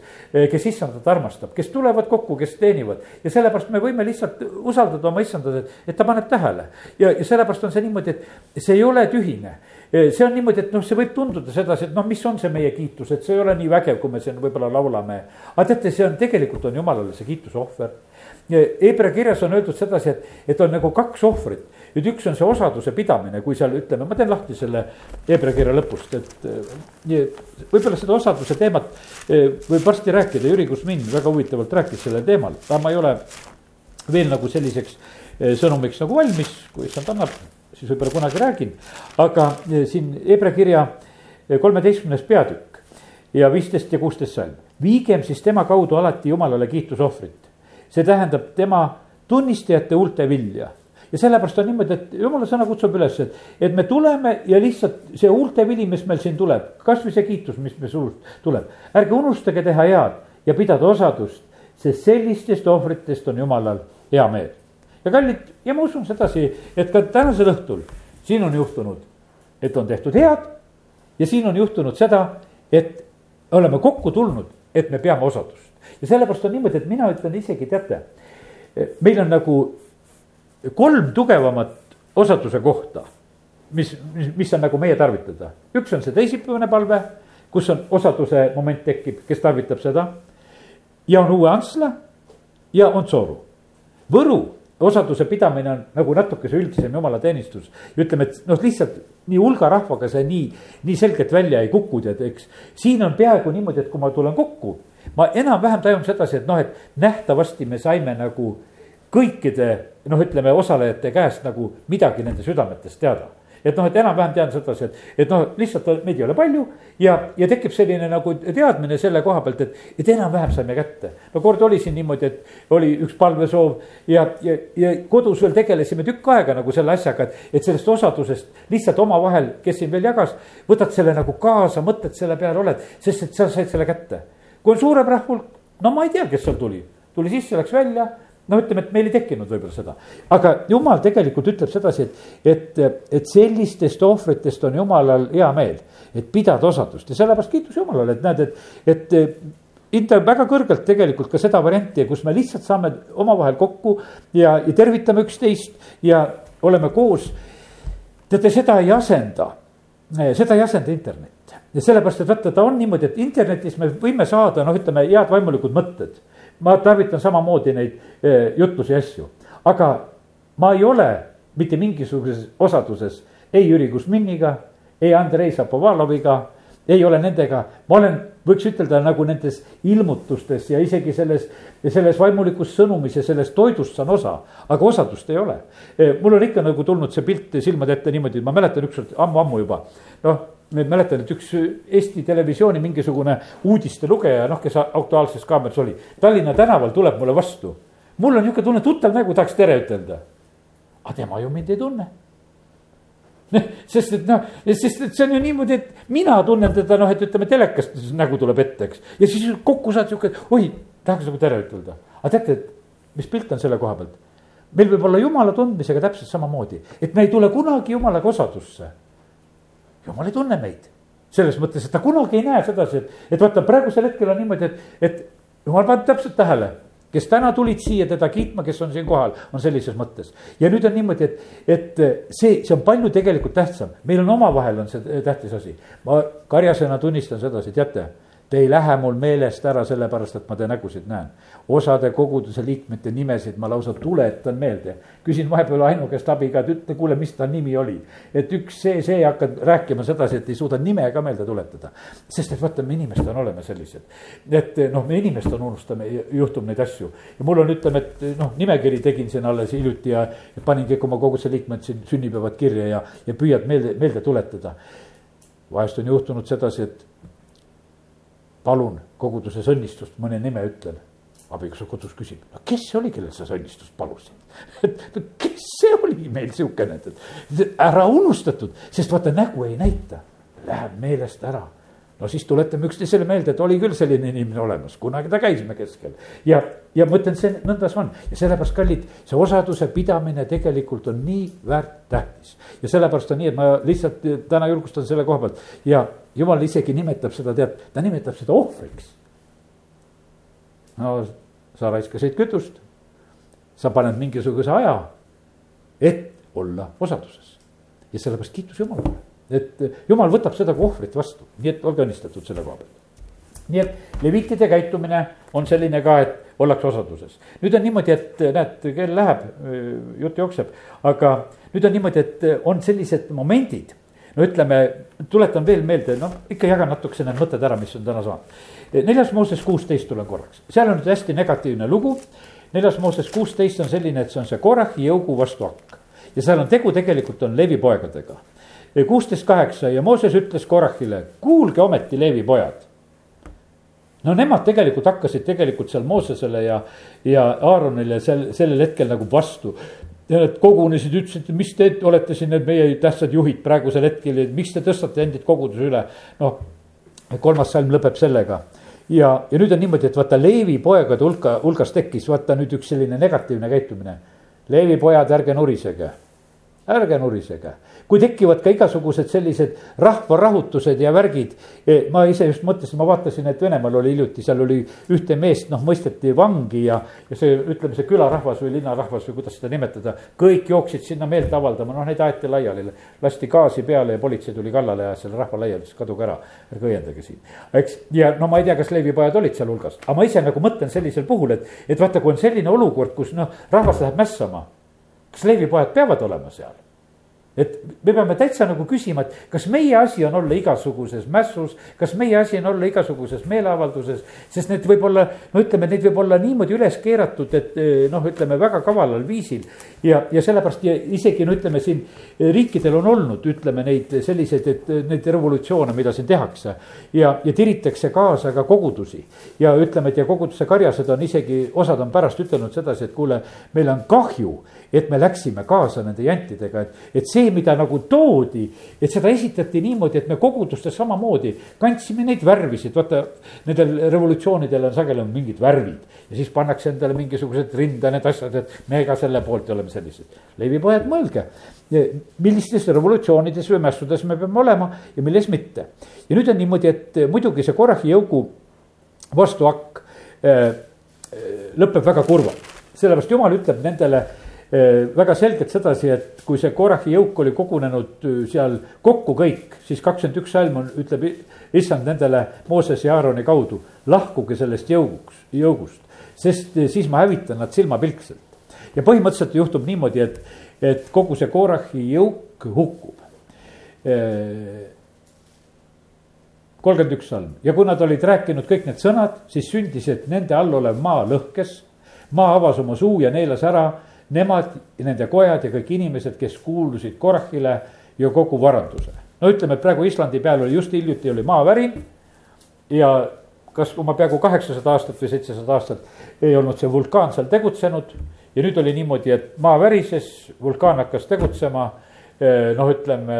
kes issandat armastab, kes tulevad kokku, kes teenivad. ja sellepärast me võime lihtsalt usaldada oma issandat, et, et ta paneb tähele. ja, ja sellepärast on see niimoodi, et see ei ole tühine. see on niimoodi, et noh, see võib tunduda sedasi, et noh, mis on see meie kiitus, et see ei ole nii vägev, kui me siin võib-olla laulame. aga teate, see on tegelikult on jumalale see kiituse ohver. Hebra kirjas on öeldud sedasi, et, et on nagu kaks ohvrit nüüd üks on see osaduse pidamine, kui seal ütleme, ma teen lahti selle Hebra kirja lõpust, et eh, võib-olla seda osaduse teemat eh, võib varsti rääkida, Jüri Kusmin väga huvitavalt rääkis sellel teemal, aga ma ei ole veel nagu selliseks eh, sõnumiks nagu valmis, kui issand annab, siis võib-olla kunagi räägin. aga siin Hebra kirja kolmeteistkümnes peatükk ja viisteist ja kuusteist salm, viigem siis tema kaudu alati jumalale kiitusohvrit. see tähendab tema tunnistajate huulte vilja ja sellepärast on niimoodi, et jumala sõna kutsub üles, et, et me tuleme ja lihtsalt see huulte vili, mis meil siin tuleb, kasvõi see kiitus, mis me suust tuleb. ärge unustage teha head ja pidada osadust, sest sellistest ohvritest on jumalal hea meel. ja kallid, ja ma usun sedasi, et ka tänasel õhtul siin on juhtunud, et on tehtud head ja siin on juhtunud seda, et oleme kokku tulnud, et me peame osadust. ja sellepärast on niimoodi, et mina ütlen isegi, teate, meil on nagu kolm tugevamat osaduse kohta, mis, mis, mis on nagu meie tarvitada. üks on see teisipäevane palve, kus on osaduse moment tekib, kes tarvitab seda. ja on uue Antsla ja on Sooru. Võru osaduse pidamine on nagu natuke see üldisem jumalateenistus. ütleme, et noh, lihtsalt nii hulga rahvaga see nii, nii selgelt välja ei kuku, tead, eks. siin on peaaegu niimoodi, et kui ma tulen kokku, ma enam-vähem tajun sedasi, et noh, et nähtavasti me saime nagu kõikide noh, ütleme osalejate käest nagu midagi nende südametest teada et noh, et enam-vähem tean sedasi, et, et noh, lihtsalt meid ei ole palju ja, ja tekib selline nagu teadmine selle koha pealt, et, et enam-vähem saime kätte. no kord oli siin niimoodi, et oli üks palvesoov ja, ja, ja kodus veel tegelesime tükk aega nagu selle asjaga, et, et sellest osadusest lihtsalt omavahel, kes siin veel jagas, võtad selle nagu kaasa, mõtted selle peale oled, sest et sa said selle kätte. kui on suurem rahvulk, no ma ei tea, kes seal tuli, tuli sisse, läks välja no ütleme, et meil ei tekkinud võib-olla seda, aga jumal tegelikult ütleb sedasi, et, et, et sellistest ohvritest on jumalal hea meel, et pidada osadust. Ja sellepärast kiitus Jumalale, et näed, et, et hindab väga kõrgelt tegelikult ka seda varianti, kus me lihtsalt saame omavahel kokku ja, ja tervitame üksteist ja oleme koos. teate, seda ei asenda, seda ei asenda internet. Ja sellepärast, et vaata, ta on niimoodi, et internetis me võime saada, noh, ütleme head vaimulikud mõtted ma tarvitan samamoodi neid eh, jutlusi ja asju, aga ma ei ole mitte mingisuguses osaduses ei Jüri Kusminiga, ei Andrei Zapovaloviga ei ole nendega, ma olen, võiks ütelda nagu nendes ilmutustes ja isegi selles, selles vaimulikus sõnumis ja sellest toidust saan osa, aga osadust ei ole. mul on ikka nagu tulnud see pilt silmade ette niimoodi, ma mäletan ükskord ammu-ammu juba, noh ma mäletan, et üks Eesti Televisiooni mingisugune uudistelugeja, noh, kes Aktuaalses Kaameras oli, Tallinna tänaval tuleb mulle vastu. mul on niisugune tunne, tuttav nägu, tahaks tere ütelda. aga tema ju mind ei tunne sest et noh, sest et see on ju niimoodi, et mina tunnen teda noh, et ütleme telekast nägu tuleb ette, eks. ja siis kokku saad sihuke, oi, tahaks nagu tere ütelda. aga teate, et mis pilt on selle koha pealt? meil võib olla jumala tundmisega täpselt samamoodi, et me ei tule kunagi jumalaga osadusse. Jumal ei tunne meid selles mõttes, et ta kunagi ei näe sedasi, et, et vaata praegusel hetkel on niimoodi, et, et jumal paneb täpselt tähele kes täna tulid siia teda kiitma, kes on siin kohal, on sellises mõttes. ja nüüd on niimoodi, et, et see, see on palju tegelikult tähtsam, meil on omavahel on see tähtis asi. ma karjasena tunnistan sedasi, teate Te ei lähe mul meelest ära sellepärast, et ma teie nägusid näen. osade koguduse liikmete nimesid ma lausa tuletan meelde. küsin vahepeal Ainu käest abi ka, et ütle, kuule, mis ta nimi oli. et üks see, see hakkad rääkima sedasi, et ei suuda nime ka meelde tuletada. sest et vaata, me inimesed oleme sellised. et noh, me inimestena unustame, juhtub neid asju. ja mul on, ütleme, et noh, nimekiri tegin siin alles hiljuti ja, ja panin kõik oma koguduse liikmed siin sünnipäevad kirja ja, ja püüad meelde, meelde tuletada. vahest on juhtunud sedasi, et palun koguduses õnnistust, mõne nime ütlen. abikaasa kodus küsib, no kes see oli, kellel sa seda õnnistust palusid? et no kes see oli meil siukene, et ära unustatud, sest vaata nägu ei näita, läheb meelest ära no siis tuletame üksteisele meelde, et oli küll selline inimene olemas, kunagi ta käis me keskel. ja, ja ma ütlen, see nõnda see on ja sellepärast, kallid, see osaduse pidamine tegelikult on nii väärt tähtis. ja sellepärast on nii, et ma lihtsalt täna julgustan selle koha pealt ja jumal isegi nimetab seda, tead, ta nimetab seda ohvriks. no sa raiskasid kütust, sa paned mingisuguse aja, et olla osaduses ja sellepärast kiitus Jumalale et jumal võtab seda kui ohvrit vastu, nii et olge õnnistatud selle koha pealt. nii et leviitide käitumine on selline ka, et ollakse osaduses. nüüd on niimoodi, et näed, kell läheb, jutt jookseb, aga nüüd on niimoodi, et on sellised momendid. No ütleme, tuletan veel meelde, noh ikka jagan natukese need mõtted ära, mis on täna saanud. neljas Mooses kuusteist tulen korraks, seal on nüüd hästi negatiivne lugu. neljas Mooses kuusteist on selline, et see on see Korahi jõugu vastu hakk ja seal on tegu tegelikult on Levi poegadega kuusteist kaheksa ja Mooses ütles Korahile, kuulge ometi Leevi pojad. no nemad tegelikult hakkasid tegelikult seal Moosesele ja, ja Aaronile sel, sellel hetkel nagu vastu. Kogunesid, ütlesid, mis te olete siin need meie tähtsad juhid praegusel hetkel, miks te tõstate endid koguduse üle. noh, kolmas salm lõpeb sellega ja, ja nüüd on niimoodi, et vaata Leevi poegade hulka, hulgas tekkis vaata nüüd üks selline negatiivne käitumine. Leevi pojad, ärge nurisege, ärge nurisege kui tekivad ka igasugused sellised rahvarahutused ja värgid. E, ma ise just mõtlesin, ma vaatasin, et Venemaal oli hiljuti, seal oli ühte meest, noh, mõisteti vangi ja, ja see, ütleme, see külarahvas või linnarahvas või kuidas seda nimetada. kõik jooksid sinna meelt avaldama, noh, neid aeti laiali, lasti gaasi peale ja politsei tuli kallale ja selle rahva laiali, ütles kaduge ära, ärge õiendage siin. eks, ja no ma ei tea, kas leivipojad olid sealhulgas, aga ma ise nagu mõtlen sellisel puhul, et, et vaata, kui on selline olukord, kus noh, rahvas läheb mässama. Kas leivipojad peavad olema seal? et me peame täitsa nagu küsima, et kas meie asi on olla igasuguses mässus, kas meie asi on olla igasuguses meeleavalduses. sest need võib olla, no ütleme, neid võib olla niimoodi üles keeratud, et eh, noh, ütleme väga kavalal viisil. ja, ja sellepärast ja isegi no ütleme siin riikidel on olnud, ütleme neid selliseid, et neid revolutsioone, mida siin tehakse. ja, ja tiritakse kaasa ka kogudusi ja ütleme, et ja koguduse karjased on isegi, osad on pärast ütelnud sedasi, et kuule, meil on kahju et me läksime kaasa nende jantidega, et, et see, mida nagu toodi, et seda esitati niimoodi, et me kogudustes samamoodi kandsime neid värvisid, vaata. Nendel revolutsioonidel on sageli on mingid värvid ja siis pannakse endale mingisugused rinda need asjad, et me ka selle poolt oleme sellised. leivipojad, mõelge, millistes revolutsioonides või mässudes me peame olema ja milles mitte. ja nüüd on niimoodi, et muidugi see Korahi jõugu vastuhakk äh, äh, lõpeb väga kurvalt sellepärast jumal ütleb nendele väga selgelt sedasi, et kui see Korahi jõuk oli kogunenud eh, seal kokku kõik, siis kakskümmend üks salm on, ütleb issand nendele Mooses ja Aaroni kaudu. lahkuge sellest jõuguks, jõugust, sest eh, siis ma hävitan nad silmapilkselt. ja põhimõtteliselt juhtub niimoodi, et, et kogu see Korahi jõuk hukkub. kolmkümmend üks salm ja kui nad olid rääkinud kõik need sõnad, siis sündis, et nende all olev maa lõhkes. maa avas oma suu ja neelas ära nemad, nende kojad ja kõik inimesed, kes kuulusid Korahile ja kogu varanduse. no ütleme, et praegu Islandi peal oli just hiljuti oli maavärin ja kas oma peaaegu kaheksasada aastat või seitsesada aastat ei olnud see vulkaan seal tegutsenud. ja nüüd oli niimoodi, et maa värises, vulkaan hakkas tegutsema, noh, ütleme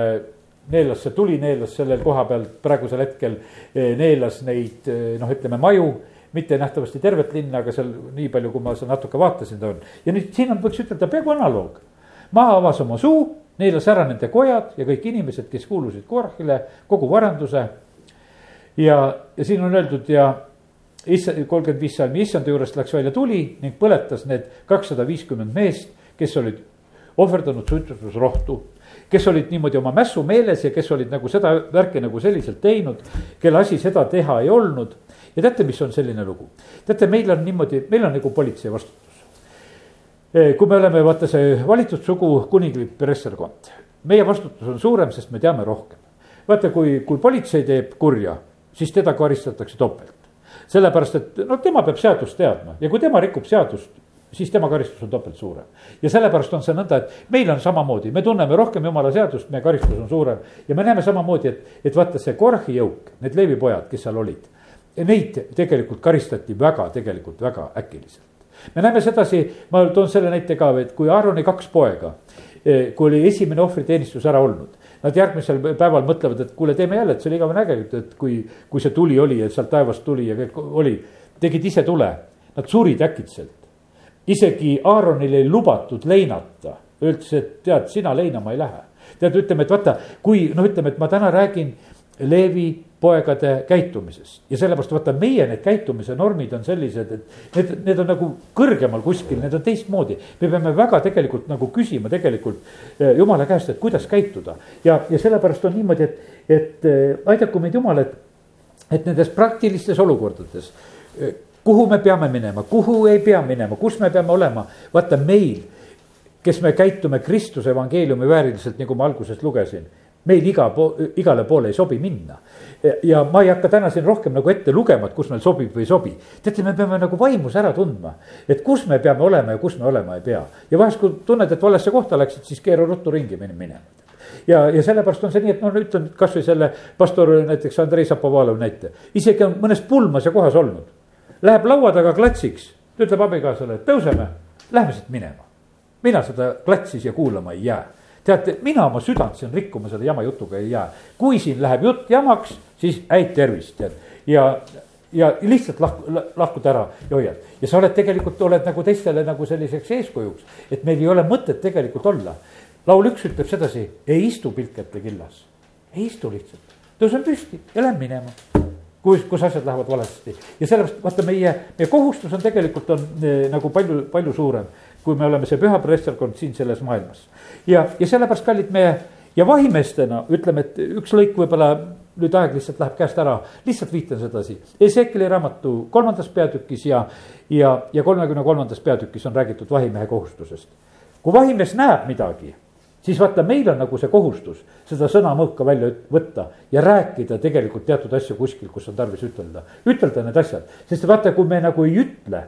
neelas see tuli, neelas sellel koha peal praegusel hetkel eh, neelas neid eh, noh, ütleme maju mitte nähtavasti tervet linna, aga seal nii palju, kui ma seal natuke vaatasin, ta on. ja nüüd siin on, võiks ütelda peaaegu analoog. maa avas oma suu, neelas ära nende kojad ja kõik inimesed, kes kuulusid Korahile, kogu varanduse. ja, ja siin on öeldud ja issa, kolmkümmend viis salmi issanda juurest läks välja tuli ning põletas need kakssada viiskümmend meest, kes olid ohverdanud suitsutusrohtu kes olid niimoodi oma mässu meeles ja kes olid nagu seda värki nagu selliselt teinud, kelle asi seda teha ei olnud. Ja teate, mis on selline lugu? teate, meil on niimoodi, meil on nagu politsei vastutus. Kui me oleme, vaata see valitud sugu kuninglik presserkond, meie vastutus on suurem, sest me teame rohkem. vaata, kui, kui politsei teeb kurja, siis teda karistatakse topelt sellepärast, et no tema peab seadust teadma ja kui tema rikub seadust, siis tema karistus on topelt suurem. ja sellepärast on see nõnda, et meil on samamoodi, me tunneme rohkem jumala seadust, meie karistus on suurem. ja me näeme samamoodi, et, et vaata see Korhi jõuk, need leevipojad, kes seal olid. Neid tegelikult karistati väga, tegelikult väga äkiliselt. me näeme sedasi, ma toon selle näite ka, et kui Aaroni kaks poega, eh, kui oli esimene ohvriteenistus ära olnud. Nad järgmisel päeval mõtlevad, et kuule, teeme jälle, et see oli igavene äge, et kui, kui see tuli oli, et sealt taevast tuli ja kõik oli. tegid ise tule, nad surid äkitselt isegi Aaronil ei lubatud leinata, öeldes, et tead, sina leinama ei lähe. tead, ütleme, et vaata, kui noh, ütleme, et ma täna räägin Leevi poegade käitumisest. Ja sellepärast vaata, meie need käitumise normid on sellised, et need, need on nagu kõrgemal kuskil, need on teistmoodi. me peame väga tegelikult nagu küsima tegelikult eh, jumala käest, et kuidas käituda. Ja, ja sellepärast on niimoodi, et, et eh, aidaku meid jumal, et, et nendes praktilistes olukordades eh, kuhu me peame minema, kuhu ei pea minema, kus me peame olema, vaata meil, kes me käitume Kristuse evangeeliumi vääriliselt, nagu ma alguses lugesin meil iga po-, igale poole ei sobi minna. ja ma ei hakka täna siin rohkem nagu ette lugema, et kus meil sobib või ei sobi. teate, me peame nagu vaimus ära tundma, et kus me peame olema ja kus me olema ei pea. ja vahest, kui tunned, et valesse kohta läksid, siis keera ruttu ringi minema ja, ja sellepärast on see nii, et noh, ütlen kasvõi selle pastor näiteks Andrei Zapovalov näite, isegi on mõnes pulmas ja kohas olnud läheb laua taga klatsiks, ta ütleb abikaasale, et tõuseme, lähme siit minema. mina seda klatsi siia kuulama ei jää. Teate, mina oma südant siin rikkuma selle jama jutuga ei jää. kui siin läheb jutt jamaks, siis häid tervist, tead. ja, ja lihtsalt lahku, lahkud ära ja hoiad. ja sa oled tegelikult, oled nagu teistele nagu selliseks eeskujuks, et meil ei ole mõtet tegelikult olla. laul üks ütleb sedasi, ei istu pilkete killas, ei istu lihtsalt, tõusen püsti ja lähen minema kus, kus asjad lähevad valesti ja sellepärast vaata meie, meie kohustus on tegelikult on eh, nagu palju, palju suurem, kui me oleme see püha preesterkond siin selles maailmas. ja, ja sellepärast, kallid meie ja vahimeestena ütleme, et üks lõik võib-olla nüüd aeg lihtsalt läheb käest ära, lihtsalt viitan sedasi. Ezekeli raamatu kolmandas peatükis ja, ja, ja kolmekümne kolmandas peatükis on räägitud vahimehe kohustusest. kui vahimees näeb midagi siis vaata, meil on nagu see kohustus seda sõnamõõka välja võtta ja rääkida tegelikult teatud asju kuskil, kus on tarvis ütelda. ütelda need asjad, sest vaata, kui me nagu ei ütle,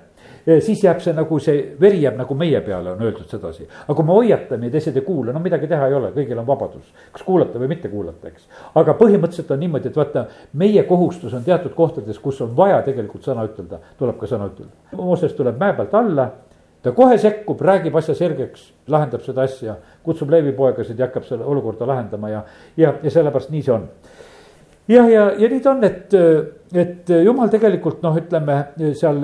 siis jääb see nagu see veri jääb nagu meie peale, on öeldud sedasi. aga kui me hoiatame ja teised ei kuula, no midagi teha ei ole, kõigil on vabadus, kas kuulata või mitte kuulata, eks. aga põhimõtteliselt on niimoodi, et vaata, meie kohustus on teatud kohtades, kus on vaja tegelikult sõna ütelda, tuleb ka sõna ütelda. Mooses tuleb mäe pealt alla ta kohe sekkub, räägib asja selgeks, lahendab seda asja, kutsub leevipoegasid ja hakkab selle olukorda lahendama ja, ja, ja sellepärast nii see on. Jah, ja, ja, nii ta on, et, et jumal tegelikult noh, ütleme seal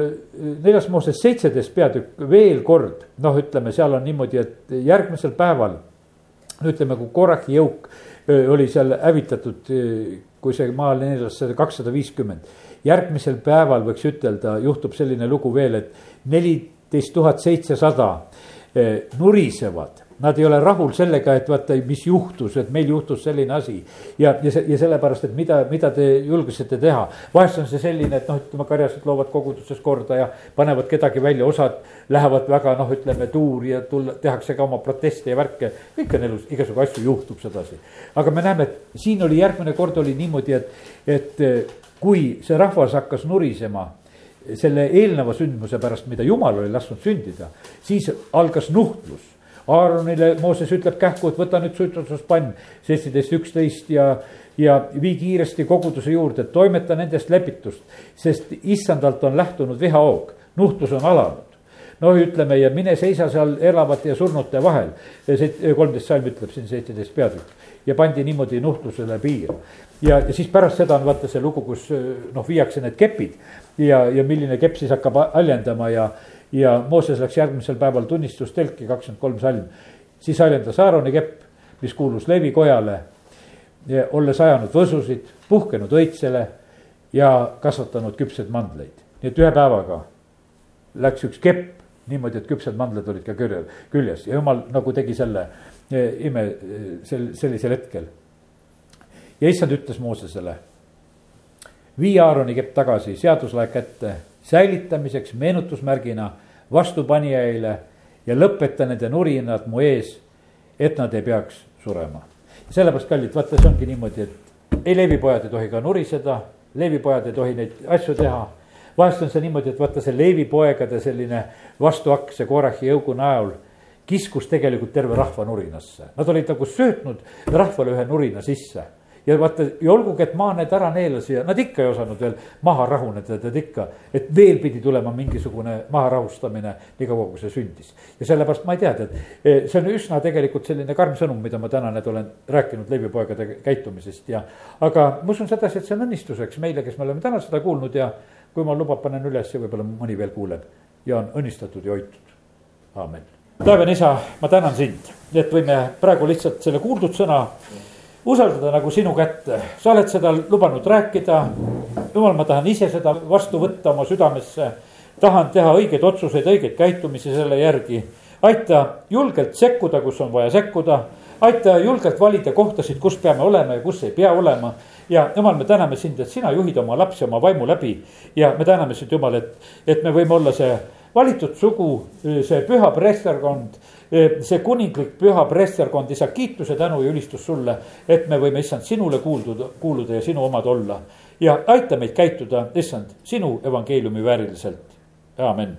neljas Mooses seitseteist peatükk veel kord, noh, ütleme, seal on niimoodi, et järgmisel päeval. no ütleme, kui Korachi jõuk oli seal hävitatud, kui see maa oli neljasada kakssada viiskümmend. järgmisel päeval võiks ütelda, juhtub selline lugu veel, et neli viisteist tuhat seitsesada eh, nurisevad Nad ei ole rahul sellega, et vaata, mis juhtus, et meil juhtus selline asi. ja, ja see, ja sellepärast, et mida, mida te julgesite teha. vahest on see selline, et noh, ütleme karjased loovad koguduses korda ja panevad kedagi välja, osad lähevad väga noh, ütleme tuuri ja tulla, tehakse ka oma proteste ja värke. kõik on elus, igasugu asju juhtub sedasi. aga me näeme, et siin oli järgmine kord oli niimoodi, et, et kui see rahvas hakkas nurisema selle eelneva sündmuse pärast, mida jumal oli lasknud sündida, siis algas nuhtlus Aaronile Mooses ütleb kähku, et võta nüüd suitsutuspann, seitseteist, üksteist ja, ja vii kiiresti koguduse juurde, toimeta nendest lepitust, sest issandalt on lähtunud vihahoog, nuhtlus on alanud no ütleme ja mine seisa seal elavate ja surnute vahel. kolmteist salm ütleb siin seitseteist peatükk ja pandi niimoodi nuhtlusele piir. ja, ja siis pärast seda on vaata see lugu, kus noh, viiakse need kepid ja, ja milline kepp siis hakkab haljendama ja ja Mooses läks järgmisel päeval tunnistustelki, kakskümmend kolm salm. siis haljendas Aaroni kepp, mis kuulus Levi kojale, olles ajanud võsusid, puhkenud õitsele ja kasvatanud küpseid mandleid. nii et ühe päevaga läks üks kepp niimoodi, et küpsed mandlad olid ka külje, küljes ja jumal nagu tegi selle e, ime e, sel, sellisel hetkel. ja issand ütles Moosesele, vii Aaroni kepp tagasi seaduslae kätte säilitamiseks meenutusmärgina vastupanijaile ja lõpeta nende nurinad mu ees, et nad ei peaks surema. sellepärast, kallid, vaata, see ongi niimoodi, et ei leevipojad ei tohi ka nuriseda, leevipojad ei tohi neid asju teha. vahest on see niimoodi, et vaata see leevipoegade selline vastuakk, see Korachi jõugu näol kiskus tegelikult terve rahva nurinasse, nad olid nagu söötnud rahvale ühe nurina sisse ja vaata, ja olgugi, et maa need ära neelas ja nad ikka ei osanud veel maha rahuneda, tead ikka. et veel pidi tulema mingisugune maha rahustamine, nii kaua kui see sündis. ja sellepärast ma ei tea, tead, e, see on üsna tegelikult selline karm sõnum, mida ma täna nüüd olen rääkinud leivipoegade käitumisest ja. aga ma usun sedasi, et see on õnnistuseks meile, kes me oleme täna seda kuulnud ja kui ma luban, panen üles ja võib-olla mõni veel kuuleb ja on õnnistatud ja hoitud, aamen taevane isa, ma tänan sind, et võime praegu lihtsalt selle kuuldud sõna usaldada nagu sinu kätte, sa oled seda lubanud rääkida. jumal, ma tahan ise seda vastu võtta oma südamesse. tahan teha õigeid otsuseid, õigeid käitumisi selle järgi. aita julgelt sekkuda, kus on vaja sekkuda. aita julgelt valida kohtasid, kus peame olema ja kus ei pea olema. ja jumal, me täname sind, et sina juhid oma lapsi oma vaimu läbi ja me täname sind, Jumal, et, et me võime olla see valitud sugu, see püha preesterkond see kuninglik püha preesterkond, isa, kiituse, tänu ja ülistus sulle, et me võime, issand, sinule kuulduda, kuuluda ja sinu omad olla. ja aita meid käituda, issand, sinu evangeeliumi vääriliselt, amen